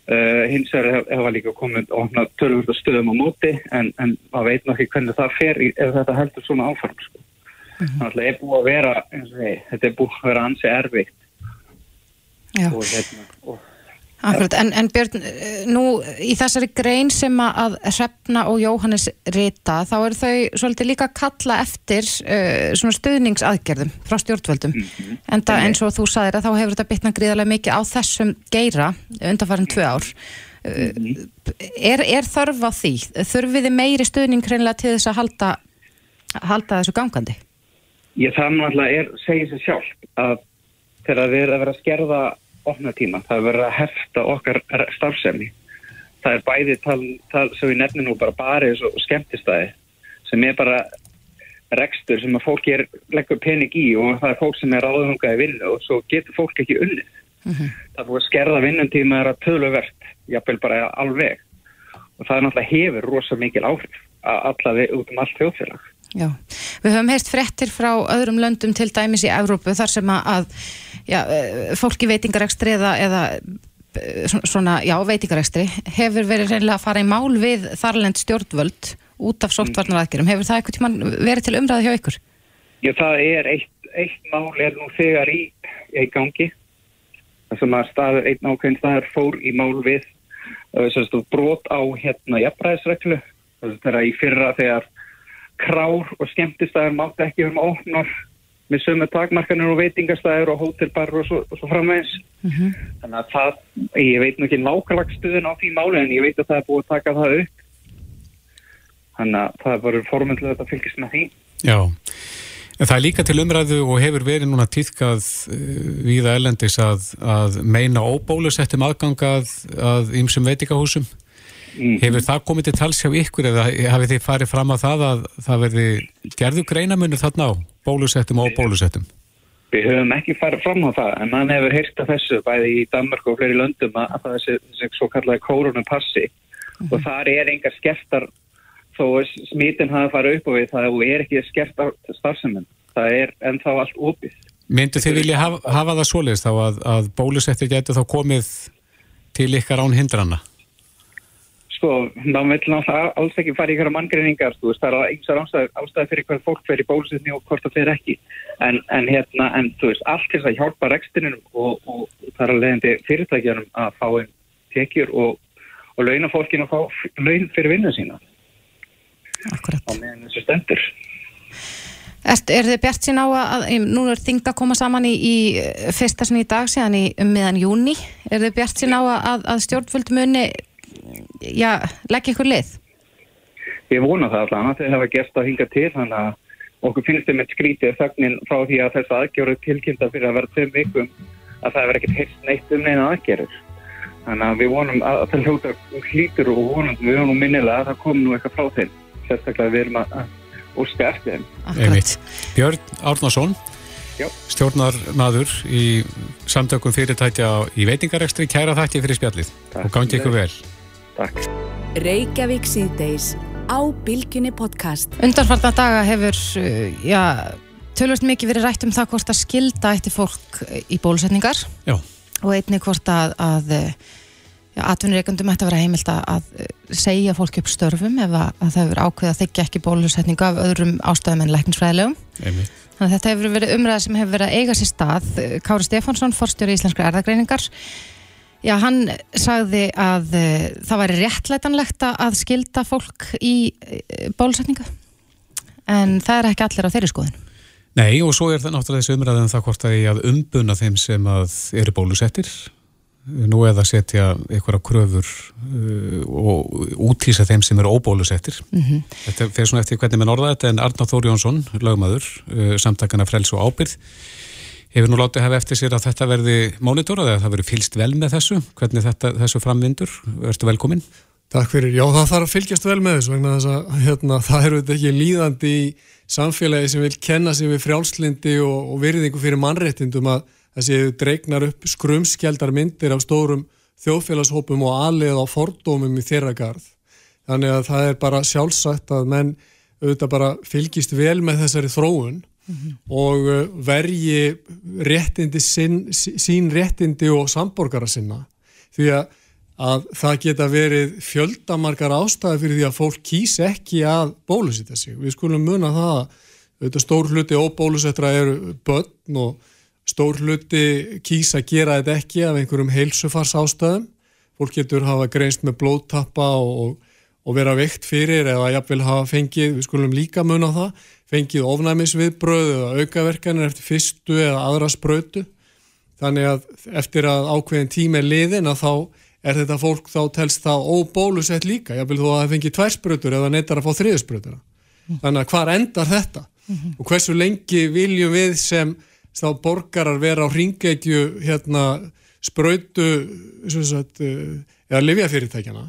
Uh, hins vegar hefa líka komið og tölvölda stöðum á móti en, en maður veit náttúrulega hvernig það fer ef þetta heldur svona áfram sko. mm -hmm. þannig að þetta er búið að vera þetta er búið að vera ansi erfitt og, hérna, og Akkurat, en, en Björn, nú í þessari grein sem að Hrefna og Jóhannes rita, þá eru þau svolítið líka að kalla eftir uh, svona stuðningsaðgerðum frá stjórnvöldum mm -hmm. en það eins og þú sagðir að þá hefur þetta bitnað gríðarlega mikið á þessum geira undanfærin tvö ár mm -hmm. er, er þörf á því? Þurfiði meiri stuðning hreinlega til þess að halda, halda þessu gangandi? Ég það náttúrulega er, segir sér sjálf að þegar við erum að vera að skerða opna tíma, það er verið að hefta okkar starfsefni það er bæði tal, tal sem við nefnum nú bara barið og skemmtistæði sem er bara rekstur sem að fólk er leggur pening í og það er fólk sem er áðungaði vinnu og svo getur fólk ekki unnið. Uh -huh. það er búið að skerða vinnuntíma er að töluverkt, jáfnveil bara alveg. Og það er náttúrulega hefur rosa mikil áhrif að alla við út um allt þjóðfélag Já, við höfum heist frettir frá öðrum löndum til dæmis í Evrópu þar sem að já, eh, fólki veitingarekstri eða, eða eh, svona, já, veitingarekstri hefur verið reynilega að fara í mál við þarlend stjórnvöld út af sóttvarnaraðgerum. Hefur það eitthvað tíma verið til umræði hjá ykkur? Já, það er eitt, eitt mál er nú þegar í, í gangi þar sem að staður, einn ákveðin staður fór í mál við uh, brot á hérna jafnræðisreglu þegar í fyrra þegar krár og skemmtistæðar mátt ekki um óknar með sömu takmarkanir og veitingastæðir og hótelbar og svo, svo framvegs mm -hmm. þannig að það, ég veit nú ekki nákvæmlagstuðin á því máli en ég veit að það er búið að taka það upp. Þannig að það er bara formundlega að fylgjast með því. Já, en það er líka til umræðu og hefur verið núna týðkað eh, viða ellendis að, að meina óbólusettum aðgangað að ymsum veitingahúsum Mm. Hefur það komið til tals hjá ykkur eða hafið þið farið fram á það að það verði gerðu greinamunir þarna á bólusettum og bólusettum? Við höfum ekki farið fram á það en mann hefur heyrt af þessu bæði í Danmark og fleiri löndum að það er þessi svo kallaði koronapassi mm. og það er engar skertar þó smitin hafa farið upp og við það er ekki skert starfseminn það er ennþá allt opið Myndu þið vilja hafa, hafa það svoleiðist þá að, að bólusettir getur þá komið til ykkar án hindranna? Sko, þá vil alls ekki fara í hverja manngreiningar, þú veist, það er einsar ástæði, ástæði fyrir hver fólk fer í bólusetni og hvort það fer ekki, en, en hérna en þú veist, allt þess að hjálpa rekstinum og, og það er að leiðandi fyrirtækjanum að fá einn tekjur og, og launa fólkinu að fá laun fyrir vinnu sína. Akkurat. Og meðan þessu stendur. Er, er þið bjart sín á að, nú er þingt að koma saman í, í fyrsta sinni í dag síðan í um miðan júni, er þið bjart sín á að, að stjórnvöld muni já, leggja ykkur lið? Ég vona það allavega, þeir hafa gert að hinga til þannig að okkur finnst þeim eitt skrítið þögnin frá því að þess aðgjöru tilkynnta fyrir að vera tveim vikum að það hefur ekkert heist neitt um neina aðgerður. Þannig að við vonum að það hljóta hlítur og vonum, við vonum minnilega að það kom nú eitthvað frá þeim. Sérstaklega við erum að óska eftir þeim. Einmitt. Björn Árnason, Já. stjórnarnaður í samtökum fyrirtækja í veitingarekstri, kæra þætti fyrir spjallið Takk og gangi ykkur vel. Takk. Reykjavík síðdeis á Bilginni podcast. Undanfarnar daga hefur uh, já, tölvöld mikið verið rætt um það hvort að skilda eitt fólk í bólusetningar Já, og einnig hvort að, að já, atvinnureikandum ætti að vera heimilt að, að segja fólk upp störfum ef að, að það hefur ákveð að þykja ekki bólusetningu af öðrum ástæðum en læknisfræðilegum. einmitt. Þannig að þetta hefur verið umræða sem hefur verið að eiga sér stað. Kári Stefánsson, forstjóri íslenskra erðagreiningar, já, hann sagði að uh, það væri réttlætanlegt að skilda fólk í uh, bólusetningu. En það er ekki allir á þeirri skoðun. Nei, og svo er það náttúrulega þessi umræðan um það hvort að ég að umbuna þeim sem að eru bólusettir nú eða setja einhverja kröfur uh, og útýsa þeim sem eru óbólusettir. Mm Þetta fer svona eftir hvernig með norða þetta en Arnáð Þór Jónsson, lögmaður, samtakana Frels og Ábyrð, hefur nú látið hafa eftir sér að þetta verði mónitorað eða það verði fylst vel með þessu, hvernig þetta, þessu framvindur, ertu velkominn? Takk fyrir. Já, það þarf að fylgjast vel með þessu vegna þess að hérna, (laughs) það eru þetta ekki líðandi í samfélagi sem vil kenna sig við frjálslindi og, og virðingu fyrir mannréttindum að séu dreignar upp skrumskjaldar myndir af stórum þjóðfélagshópum og alið á fordómum í þeirra garð. Þannig að það er bara sjálfsagt að menn auðvitað bara fylgist vel með þessari þróun og uh, verji réttindi sín, sín réttindi og samborgara sinna því að að það geta verið fjöldamarkar ástæði fyrir því að fólk kýs ekki að bólusita sig. Við skulum muna það að stór hluti óbólusettra eru börn og stór hluti kýs að gera þetta ekki af einhverjum heilsufars ástæðum. Fólk getur hafa greinst með blóttappa og, og vera veikt fyrir eða jafnvel hafa fengið, við skulum líka muna það, fengið ofnæmisviðbröð eða aukaverkanir eftir fyrstu eða aðra sprötu. Þannig að eftir að ákveðin tími er liðin að þá er þetta fólk þá telst það óbólusett líka, ég vil þó að það fengi tværsprötur eða neytar að fá þriðsprötuna. Þannig að hvar endar þetta? Og hversu lengi viljum við sem þá borgarar vera á ringegju hérna sprötu sagt, eða livjafyrirtækjana?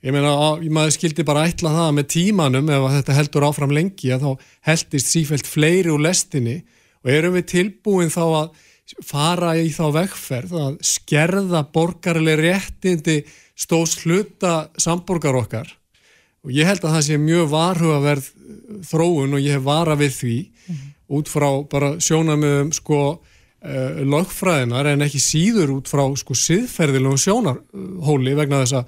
Ég meina, að, maður skildi bara ætla það með tímanum ef þetta heldur áfram lengi að þá heldist sífælt fleiri úr lestinni og erum við tilbúin þá að fara í þá vegferð að skerða borgarlega réttindi stóðs hluta samborgar okkar og ég held að það sé mjög varhugaverð þróun og ég hef vara við því mm -hmm. út frá bara sjónamöðum sko uh, lögfræðinar en ekki síður út frá sko siðferðilegu sjónarhóli vegna þess að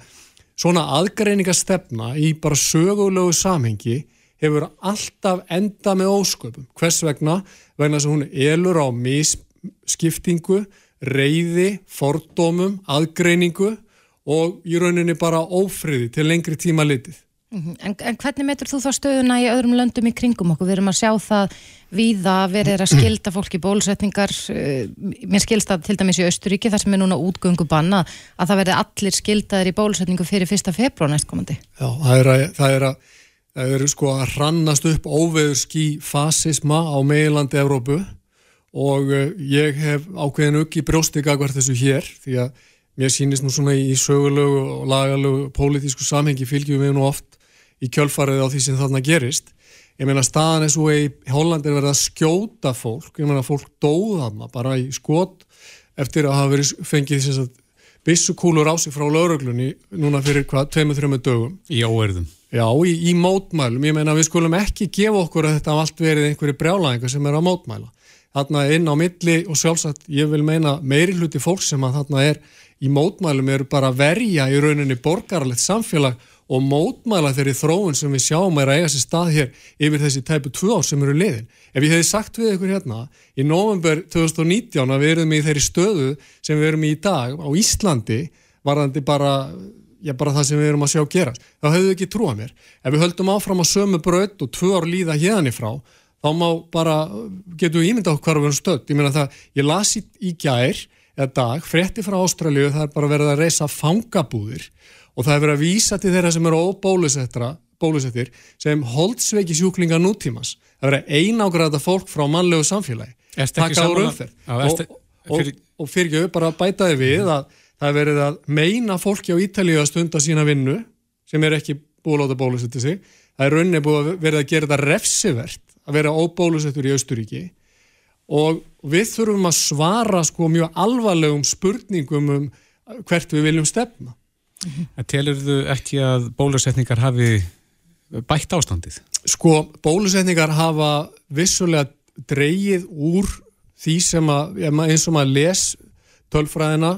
svona aðgreiningastefna í bara sögulegu samhengi hefur alltaf enda með ósköpum. Hvers vegna? Vegna þess að hún elur á misskiptingu, reyði, fordómum, aðgreiningu og í rauninni bara ófriði til lengri tíma litið. En, en hvernig metur þú þá stöðuna í öðrum löndum í kringum okkur? Við erum að sjá það víða verið að (clears throat) skilda fólki bólusetningar mér skilst það til dæmis í Austuríki þar sem er núna útgöngu banna að það verði allir skildaðir í bólusetningu fyrir fyrsta februar næstkomandi. Já, það er að það er að það eru sko að rannast upp óveðurski fasisma á meilandi Evrópu og ég hef ákveðin upp í brjóstika hvert þessu hér því að mér sýnist nú svona í sögulegu og lagalegu pólitísku samhengi fylgjum við nú oft í kjölfarið á því sem þarna gerist. Ég meina staðan er svo í Hollandi er verið að skjóta fólk, ég meina fólk dóða þarna bara í skot eftir að hafa verið fengið þess að bissukúlur á sig frá lauruglunni núna fyrir hvað, tveimur, þreimur dögum. Í óerðum. Já, í, í mótmælum. Ég meina við skulum ekki gefa okkur að þetta allt verið einhverju brjálæðingar sem er að mótmæla. Þarna inn á milli og sjálfsagt ég vil meina meiri hluti fólk sem að þarna er í mótmælum eru bara verja í rauninni borgarlegt samfélag og mótmæla þeirri þróun sem við sjáum er að eiga sér stað hér yfir þessi tæpu tvö ár sem eru liðin. Ef ég hefði sagt við ykkur hérna í november 2019 að við erum í þeirri stöðu sem við erum í í dag á Íslandi varðandi bara, já, bara það sem við erum að sjá gera, þá hefðu við ekki trúað mér. Ef við höldum áfram á sömu braut og tvö ár líða hérna ifrá, þá má bara, getum við ímyndað okkur við erum stödd. Ég meina það, ég las í, í gær eða dag, frétti frá Ástralju, það er bara verið að reysa fangabúðir og það er verið að vísa til þeirra sem eru óbólusettra bólusettir sem holdsveiki sjúklinga nútímas að vera einágraða fólk frá mannlegu samfélagi. Taka úr umferð og, og, og, og fyrir ekki bara bætaði við að það er verið að meina fólki á Ítalíu að stunda sína vinnu sem er ekki búið að láta bólusetja sig. Það er rauninni búið að verið að gera þetta refsivert að vera óbólusettur í Austuríki og við þurfum að svara sko mjög alvarlegum spurningum um hvert við viljum stefna. En telur þú ekki að bólusetningar hafi bætt ástandið? Sko, bólusetningar hafa vissulega dreyið úr því sem að, eins og maður les tölfræðina,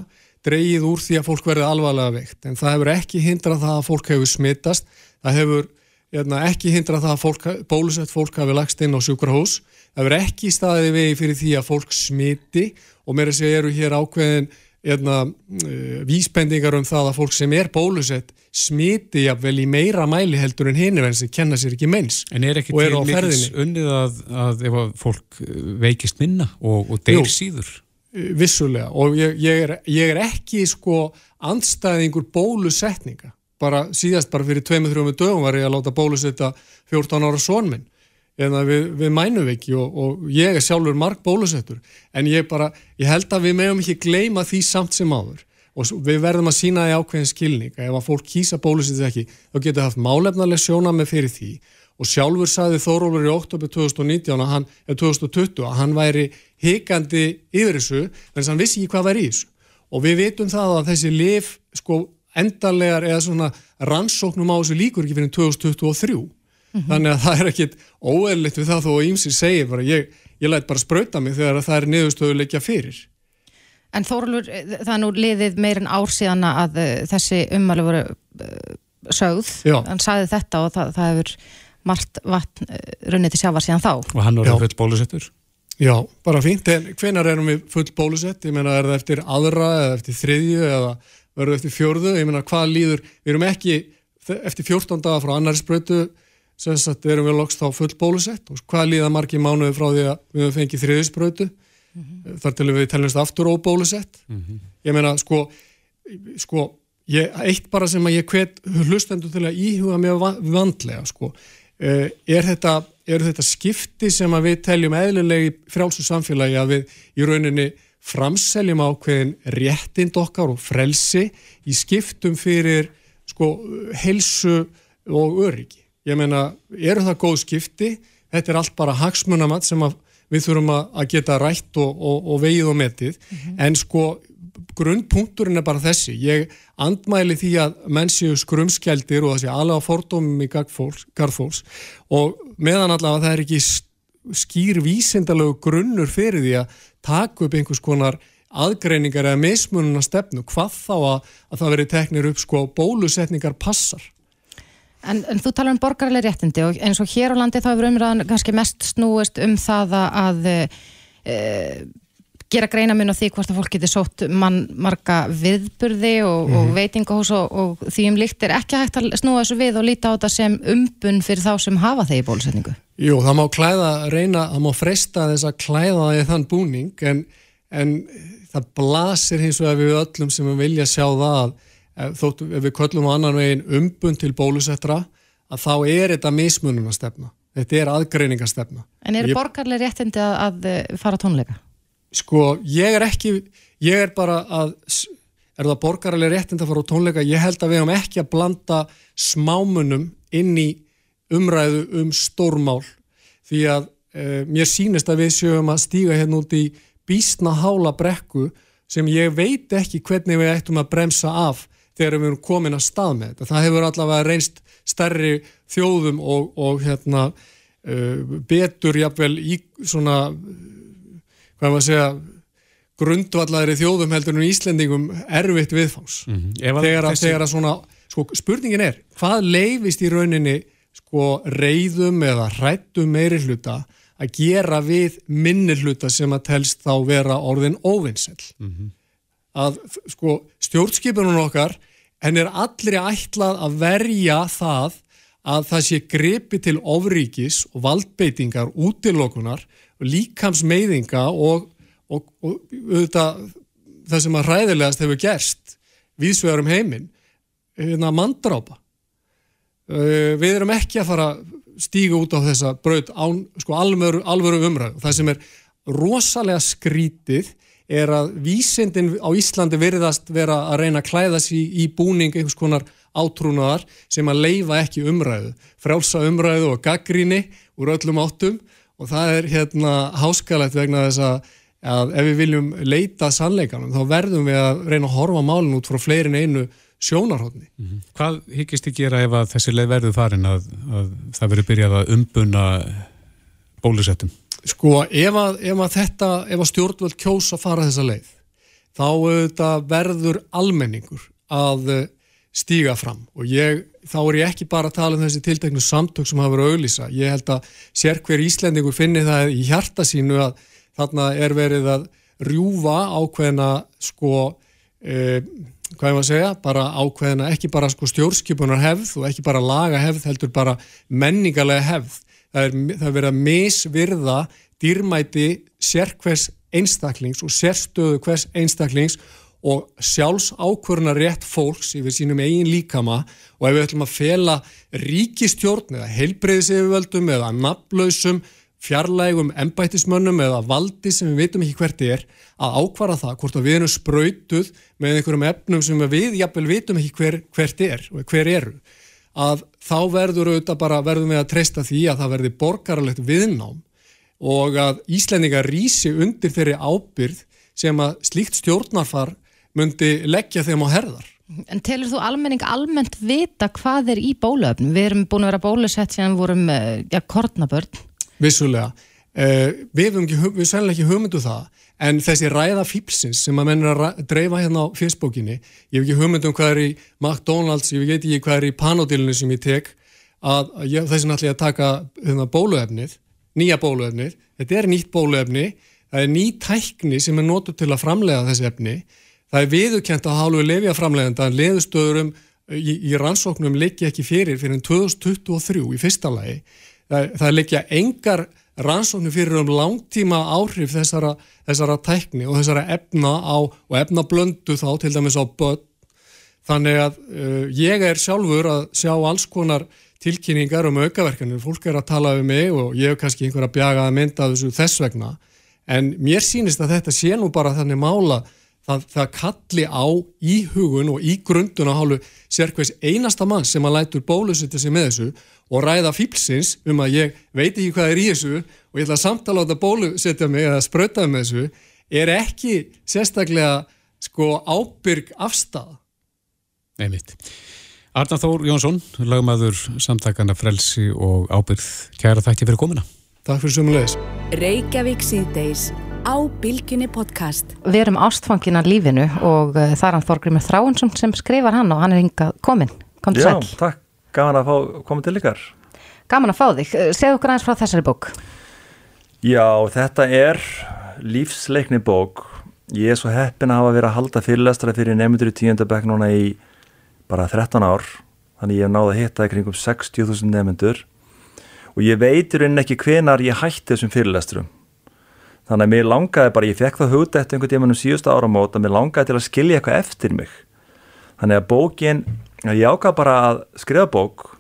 dreyið úr því að fólk verði alvarlega veikt. En það hefur ekki hindrað það að fólk hefur smittast, það hefur hérna, ekki hindrað það að fólk, bólusett fólk hafi lagst inn á sjúkrahús, það verður ekki staðið vegi fyrir því að fólk smiti og mér er að segja eru hér ákveðin hérna, uh, vísbendingar um það að fólk sem er bólusett smiti jafnvel í meira mæli heldur en hinn sem kenna sér ekki meins En er ekki til mikils unnið að, að ef að fólk uh, veikist minna og, og deyr Jú, síður? Uh, vissulega. Og ég, ég, er, ég er ekki sko andstæðingur bólusetninga. Bara síðast bara fyrir 2-3 dögum var ég að láta bólusetta 14 ára sónminn eða við, við mænum ekki og, og ég er sjálfur marg bólusettur en ég bara, ég held að við meðum ekki gleyma því samt sem áður. Og við verðum að sína því ákveðin skilning ef að fólk kýsa bólusettu ekki þá getur það haft málefnarleg sjóna með fyrir því. Og sjálfur sagði Þórólur í oktober 2019 að hann, eða 2020 að hann væri hikandi yfir þessu en þess að hann vissi ekki hvað væri í þessu. Og við vitum það að þessi lif sko endarlegar eða svona rannsóknum á þessu líkur ekki fyrir 2023 mm -hmm. þannig að það er ekkit óeðlitt við það þó að Ímsi segir bara ég, ég læt bara spröyta mig þegar það er niðurstöðuleikja fyrir En Þórulur, það er nú liðið meirinn ár síðan að uh, þessi umhverju voru uh, sögð Já. hann sagði þetta og það, það hefur margt vatn uh, runnið til sjávar síðan þá Og hann voru full bólusettur Já, bara fínt, en hvenar erum við full bólusett? Ég meina, er það eftir aðra eða eftir þriðju eða verður eftir fjörðu? Ég meina, hvað líður? Við erum ekki eftir 14 daga frá annari spröytu sem sagt erum við loks þá full bólusett og hvað líða margi mánuði frá því að við höfum fengið þriðisbrötu mm -hmm. þar til við teljumst aftur óbólusett mm -hmm. ég meina sko, sko ég, eitt bara sem að ég hvet hlustendur til að íhuga mjög vandlega sko er þetta, er þetta skipti sem að við teljum eðlilegi frjálsum samfélagi að við í rauninni framseljum ákveðin réttind okkar og frelsi í skiptum fyrir sko helsu og öryggi ég meina, eru það góð skipti? Þetta er allt bara hagsmunamat sem við þurfum að geta rætt og, og, og vegið og metið. Mm -hmm. en sko grunnpunkturinn er bara þessi. Ég andmæli því að menn séu skrumskjaldir og þessi alveg að fordómum í garðfólks og meðan allavega það er ekki skýr vísindalögu grunnur fyrir því að taka upp einhvers konar aðgreiningar eða mismununa stefnu hvað þá að, að það veri teknir upp sko bólusetningar passar En, en þú talar um borgarlega réttindi og eins og hér á landi þá hefur umræðan kannski mest snúist um það að e, gera greina mun á því hvort að fólk getur sótt mann marga viðburði og, mm -hmm. og mhm. veitingahús og, og því um líkt er ekki hægt að snúa þessu við og líta á þetta sem umbun fyrir þá sem hafa þeir í bólusetningu. Jú, það má klæða, reyna, það má freysta þess að klæða það í þann búning en, en það blasir hins vegar við öllum sem vilja sjá það að þótt ef við köllum á annan veginn umbund til bólusettra að þá er þetta mismununastefna þetta er aðgreiningastefna En eru borgarlega réttindi að, að eh, fara tónleika? Sko, ég er ekki ég er bara að er það borgarlega réttindi að fara tónleika? Ég held að við hefum ekki að blanda smámunum inn í umræðu um stórmál. Því að e, mér sínist að við sjöum að stíga hérna út í bísna hála brekku sem ég veit ekki hvernig við ættum að bremsa af þegar við erum komin að stað með þetta. Það hefur allavega reynst stærri þjóðum og, og hérna, uh, betur jafnvel í svona, hvað maður segja, grundvallaðri þjóðum heldur en Íslendingum erfitt viðfáns. Mm -hmm. Þegar að, þessi... að svona, sko, spurningin er, hvað leifist í rauninni sko, reyðum eða hrættum meiri hluta að gera við minni hluta sem að telst þá vera orðin óvinnsel? Mm -hmm að sko, stjórnskipunum okkar henn er allir ætlað að verja það að það sé gripi til ofríkis og valdbeitingar útilokunar og líkamsmeiðinga og, og, og auðvitað, það sem að hræðilegast hefur gerst viðsvegarum heiminn hérna mandrápa við erum ekki að fara stíga út á þessa braut án, sko, alvöru, alvöru umræðu. Það sem er rosalega skrítið er að vísindin á Íslandi virðast vera að reyna að klæða sér í, búning einhvers konar átrúnaðar sem að leifa ekki umræðu. Frjálsa umræðu og gaggríni úr öllum áttum og það er hérna háskalegt vegna þess að, að ef við viljum leita sannleikanum þá verðum við að reyna að horfa málun út frá fleirin einu sjónarhóttni. Mm -hmm. Hvað hyggist þið gera ef að þessi leið verður farin að, að það verður byrjað að umbuna bólusettum? Sko, ef að, ef að þetta, ef að stjórnvöld kjós að fara þessa leið, þá verður almenningur að eh, stíga fram og ég, þá er ég ekki bara að tala um þessi tilteknu samtök sem hafa verið auðlýsa. Ég held að sér hver íslendingur finni það í hjarta sínu að þarna er verið að rjúfa ákveðna sko e, hvað ég maður að segja, bara ákveðina ekki bara sko stjórnskipunar hefð og ekki bara laga hefð, heldur bara menningarlega hefð. Það er, það er verið að misvirða dýrmæti sérkvers einstaklings og sérstöðu hvers einstaklings og sjálfs ákvörna rétt fólks yfir sínum eigin líkama. Og ef við ætlum að fela ríkistjórn eða heilbreyðisefjöldum eða naflausum fjarlægum embættismönnum eða valdi sem við veitum ekki hvert er að ákvara það hvort að við erum spröytuð með einhverjum efnum sem við jafnvel veitum ekki hver, hvert er og hver eru að þá verður auðvitað bara verðum við að treysta því að það verði borgarlegt viðnám og að Íslendinga rýsi undir þeirri ábyrð sem að slíkt stjórnarfar myndi leggja þeim á herðar. En telur þú almenning almennt vita hvað er í bólöfnum? Við erum búin að vera bólusett sem vorum, eh, já, kornabörn Vissulega. Uh, við hefum ekki, við sannlega ekki hugmyndu um það, en þessi ræða fípsins sem að mennur að dreifa hérna á Facebookinni, ég hef ekki hugmyndu um hvað er í McDonalds, ég veit ekki hvað er í panodilinu sem ég tek, að, ég, þessi náttúrulega taka hérna, bóluefnið, nýja bóluefnið, þetta er nýtt bóluefni, það er ný tækni sem er nótu til að framlega þessi efni, það er viðukent að hálfu lefja framlegenda en leðustöðurum í, í rannsóknum leikja ekki fyrir fyrir 2023 í fyrsta lagi, það, það leikja engar rannsóknir fyrir um langtíma áhrif þessara, þessara tækni og þessara efna á, og efnablöndu þá til dæmis á börn. Þannig að uh, ég er sjálfur að sjá alls konar tilkynningar um aukaverkanir, fólk er að tala um mig og ég hef kannski einhver að bjaga að mynda þessu þess vegna, en mér sínist að þetta sé nú bara þannig mála það, það kalli á í hugun og í grundun á hálfu sérkveis einasta mann sem að lætur bólusetja sig með þessu og ræða fílsins um að ég veit ekki hvað er í þessu og ég ætla að samtala á þetta bólusetja mig eða sprötaði með þessu er ekki sérstaklega sko ábyrg afstæða. Nei mitt. Arna Þór Jónsson, lagmaður samtakana frelsi og ábyrð. Kæra þætti fyrir komina. Takk fyrir sumulegis. Reykjavík síðdeis á Bilginni podcast. Við erum ástfangin að lífinu og uh, það er hann Þorgrymur Þráinsson sem skrifar hann og hann er hingað komin. Kom til Já, sæl. takk. Gaman að fá, koma til ykkar. Gaman að fá þig. Segðu okkur aðeins frá þessari bók. Já, þetta er lífsleikni bók. Ég er svo heppin að hafa verið að halda fyrirlestra fyrir nefndur í tíundabæk núna í bara 13 ár. Þannig ég hef náða að hitta í kringum 60.000 nefndur og ég veitur inn ekki hvenar ég hætti þessum fyrirlestrum. Þannig að mér langaði bara, ég fekk það hugta eftir einhvern tímanum síðustu áramót að mér langaði til að skilja eitthvað eftir mig. Þannig að bókin, ég ákvað bara að skrifa bók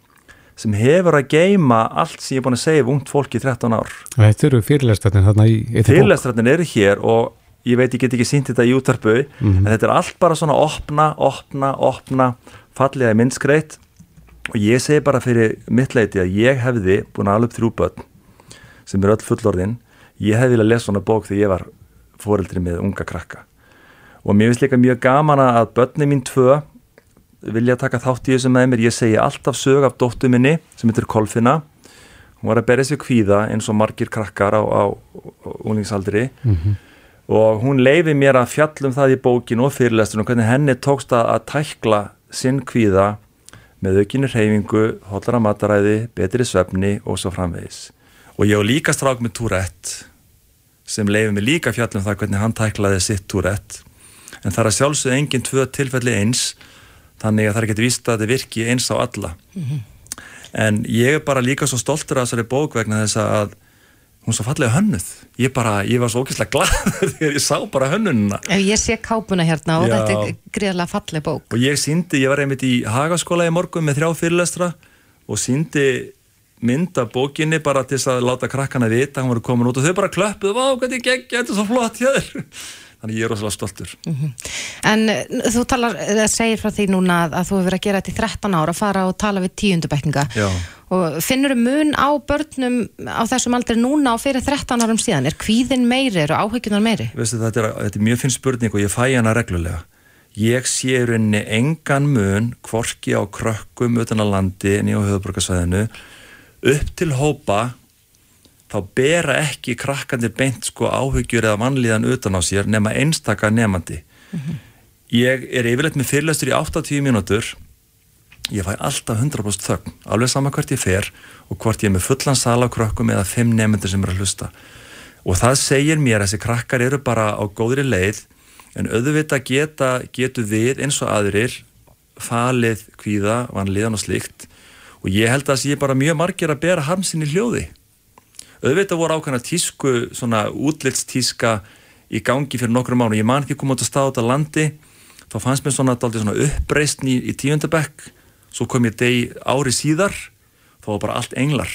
sem hefur að geima allt sem ég er búin að segja um ungt fólk í 13 ár. Þetta eru fyrirlestarnir þarna í eitthi bók. Fyrirlestarnir eru hér og ég veit ég get ekki sínt þetta í útarpu mm -hmm. en þetta er allt bara svona opna, opna, opna fallega í minnskreitt og ég segi bara fyrir mitt leiti að ég hefði búin að alveg þrjú börn sem er öll fullorðinn ég hefði viljað lesa svona bók þegar ég var fóreldri með unga krakka og mér finnst líka mjög gaman að börni mín tvö vilja taka þátt í þessu með mér ég segi alltaf sög af dóttu minni sem heitir Kolfina hún var að berja sig kvíða eins og margir krakkar á, á, á unglingsaldri mm -hmm. og hún leiði mér að fjallum það í bókin og fyrirlestunum hvernig henni tókst að tækla sinn kvíða með aukinni reyfingu, hóllara mataræði, betri svefni og svo framvegis. Og ég á líka strák með Tourette sem leiði mig líka fjallum það hvernig hann tæklaði sitt Tourette. En það er að sjálfsögðu enginn tvö tilfelli eins, þannig að það er ekki vist að þetta virki eins á alla. Mm -hmm. En ég er bara líka svo stoltur af þessari bók vegna þess að hún svo fallega hönnuð. Ég, bara, ég var svo ógeðslega gladur (laughs) þegar ég sá bara hönnununa. Ég sé kápuna hérna og Já. þetta er greiðlega fallega bók. Og ég síndi, ég var einmitt í hagaskóla í morgun með þrjá fyrirlestra og síndi mynd af bókinni bara til þess að láta krakkana vita hann var komin út og þau bara vá, hvernig geggja, þetta er svo flott hjá þér. (laughs) Þannig ég er rosalega stoltur. En eh, þú talar, eða segir frá því núna að, að þú hefur verið að gera þetta í 13 ára að fara og tala við tíundubekninga og finnur mun á börnum á þessum aldrei núna á fyrir 13 árum síðan? Er kvíðin meiri, eru áhyggjunar meiri? Veistu, þetta, er, þetta er mjög finn spurning og ég fæ hana reglulega. Ég sé rauninni engan mun kvorki á krökkum utan að landi en í á höfuborgarsvæðinu upp til hópa þá bera ekki krakkandir beint sko áhugjur eða vanlíðan utan á sér nema einstaka nefandi ég er yfirleitt með fyrirlestur í 80 mínútur. Ég fæ alltaf 100% þögn alveg sama hvert ég fer og hvort ég er með fullan sala á krökkum eða 5 nefndir sem er að hlusta. Og það segir mér að þessi krakkar eru bara á góðri leið en auðvitað geta, getur við eins og aðrir falið kvíða, vanlíðan og slíkt og ég held að það sé bara mjög margir að bera hamsin í hljóði. Auðvitað voru ákveðna tísku svona útlitstíska í gangi fyrir nokkru mánu, ég man ekki koma út að staða út á landi, þá fannst mér svona, svona uppreistn í, í tíundabekk svo kom ég deg ári síðar. Þá var bara allt englar.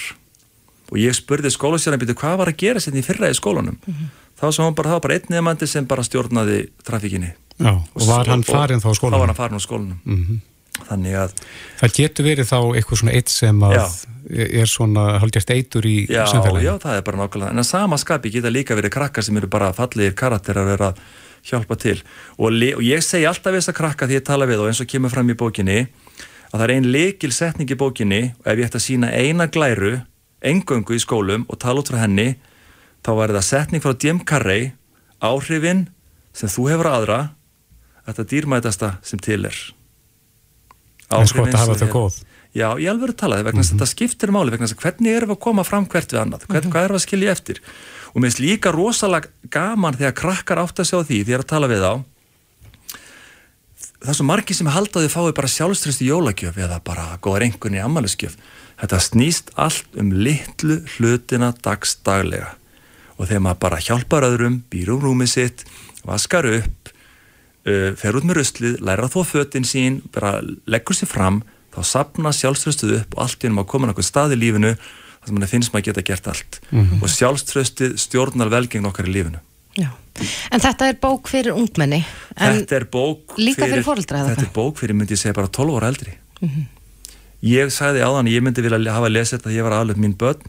Og ég spurði skólasjárnum hvað var að gera sérna í fyrra í skólanum? Mm -hmm. þá var bara, bara einn nefnandi sem bara stjórnaði trafíkinni Já, og var hann farin þá á skólanum? Þá var hann farin á skólanum. Mm -hmm. Þannig að Það getur verið þá eitthvað svona eitt sem að já. er svona haldjast eitur í já, samfélaginu. Já, það er bara nákvæmlega en að sama skapi geta líka verið krakkar sem eru bara fallegir karakterar að vera hjálpa til. Og, og ég segi alltaf þess að krakka því ég tala við og eins og kemur fram í bókinni að það er ein leikil setning í bókinni og ef ég ætti að sína eina glæru engöngu í skólum og tala út frá henni þá var það setning frá Jim Carrey áhrifin sem þú hefur aðra þetta dýrmætasta sem til er En sko þetta hafa þetta góð. Já, ég alveg er að tala það vegna mm -hmm. þetta skiptir máli vegna hvernig erum við að koma fram hvert við annað? Hvern, mm -hmm. hvað erum við að skilja eftir? Og mér finnst líka rosalega gaman þegar krakkar átt að sjá því því ég er að tala við á það er svo margi sem haldaði fáið bara sjálfströst í jólagjöf eða bara góðar engunni í ammaliðskjöf þetta snýst allt um litlu hlutina dagstaglega og þegar maður bara hjálpar öðrum býr um rúmið sitt, vaskar upp uh, fer út með ruslið læra þó föttin sín, bara leggur sér fram, þá sapna sjálfströstuð upp og allt í hennum að koma náttúrulega stað í lífinu þar sem mann finnst maður geta gert allt mm -hmm. og sjálfströstið stjórnar velgengn okkar í lífinu Já. En þetta er bók fyrir ungmenni Þetta er bók Líka fyrir fóröldra Þetta er bók fyrir, myndi ég segja, bara 12 ára eldri mm -hmm. Ég sagði áðan ég myndi vilja hafa lesið þetta að ég var aðlöf mín börn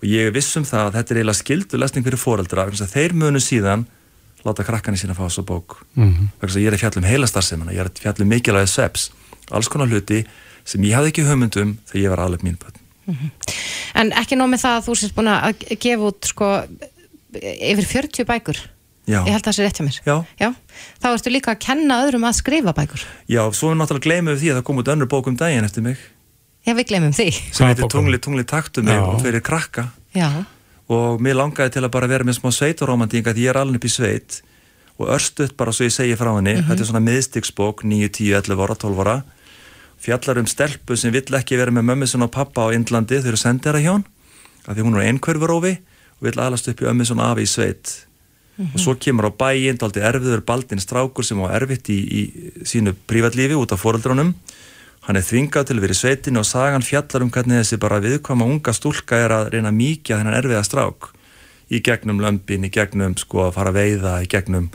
og ég vissum það að þetta er eiginlega skildu lesning fyrir fóröldra þeir munu síðan láta krakkarnir sína að fá þessu bók mm -hmm. ég er að fjalla um heila starfsemina ég er að fjalla um mikilvægið seps alls konar hluti sem ég hafði ekki hugmyndum þegar ég var aðlöf mín börn mm -hmm. En ekki nómið það að þú sést búin að gefa út sko yfir 40 bækur Já. ég held að það sé rétt hjá mér Já. Já. þá ertu líka að kenna öðrum að skrifa bækur Já, svo er náttúrulega gleymið því að það kom út önnur bók um daginn eftir mig Já, við gleymum því sem heitir Tungli, tungli taktu mig og fyrir krakka Já. Og mér langaði til að bara vera með smá sveitaromantík að ég er alveg upp í sveit. Og örstuðt bara svo ég segi frá henni. Mm -hmm. þetta er svona miðstygsbók 9, 10, 11 ára, 12 ára. Fjallar um stelpu sem vill ekki vera með mömmu og pappa á Indlandi, þau eru sendera hjón af því hún er einhverfurófi og vill aðlast upp í ömmu svona afi í sveit. Mm -hmm. og svo kemur á bæinn daldi erfiður baldinn strákur sem á erfitt í, í sínu prívatlífi út af foreldrunum hann er þvingað til að vera í sveitinu og sagan fjallar um hvernig þessi bara viðkvæma unga stúlka er að reyna mikið að þennan erfiða strák í gegnum lömpin, í gegnum sko að fara að veiða, í gegnum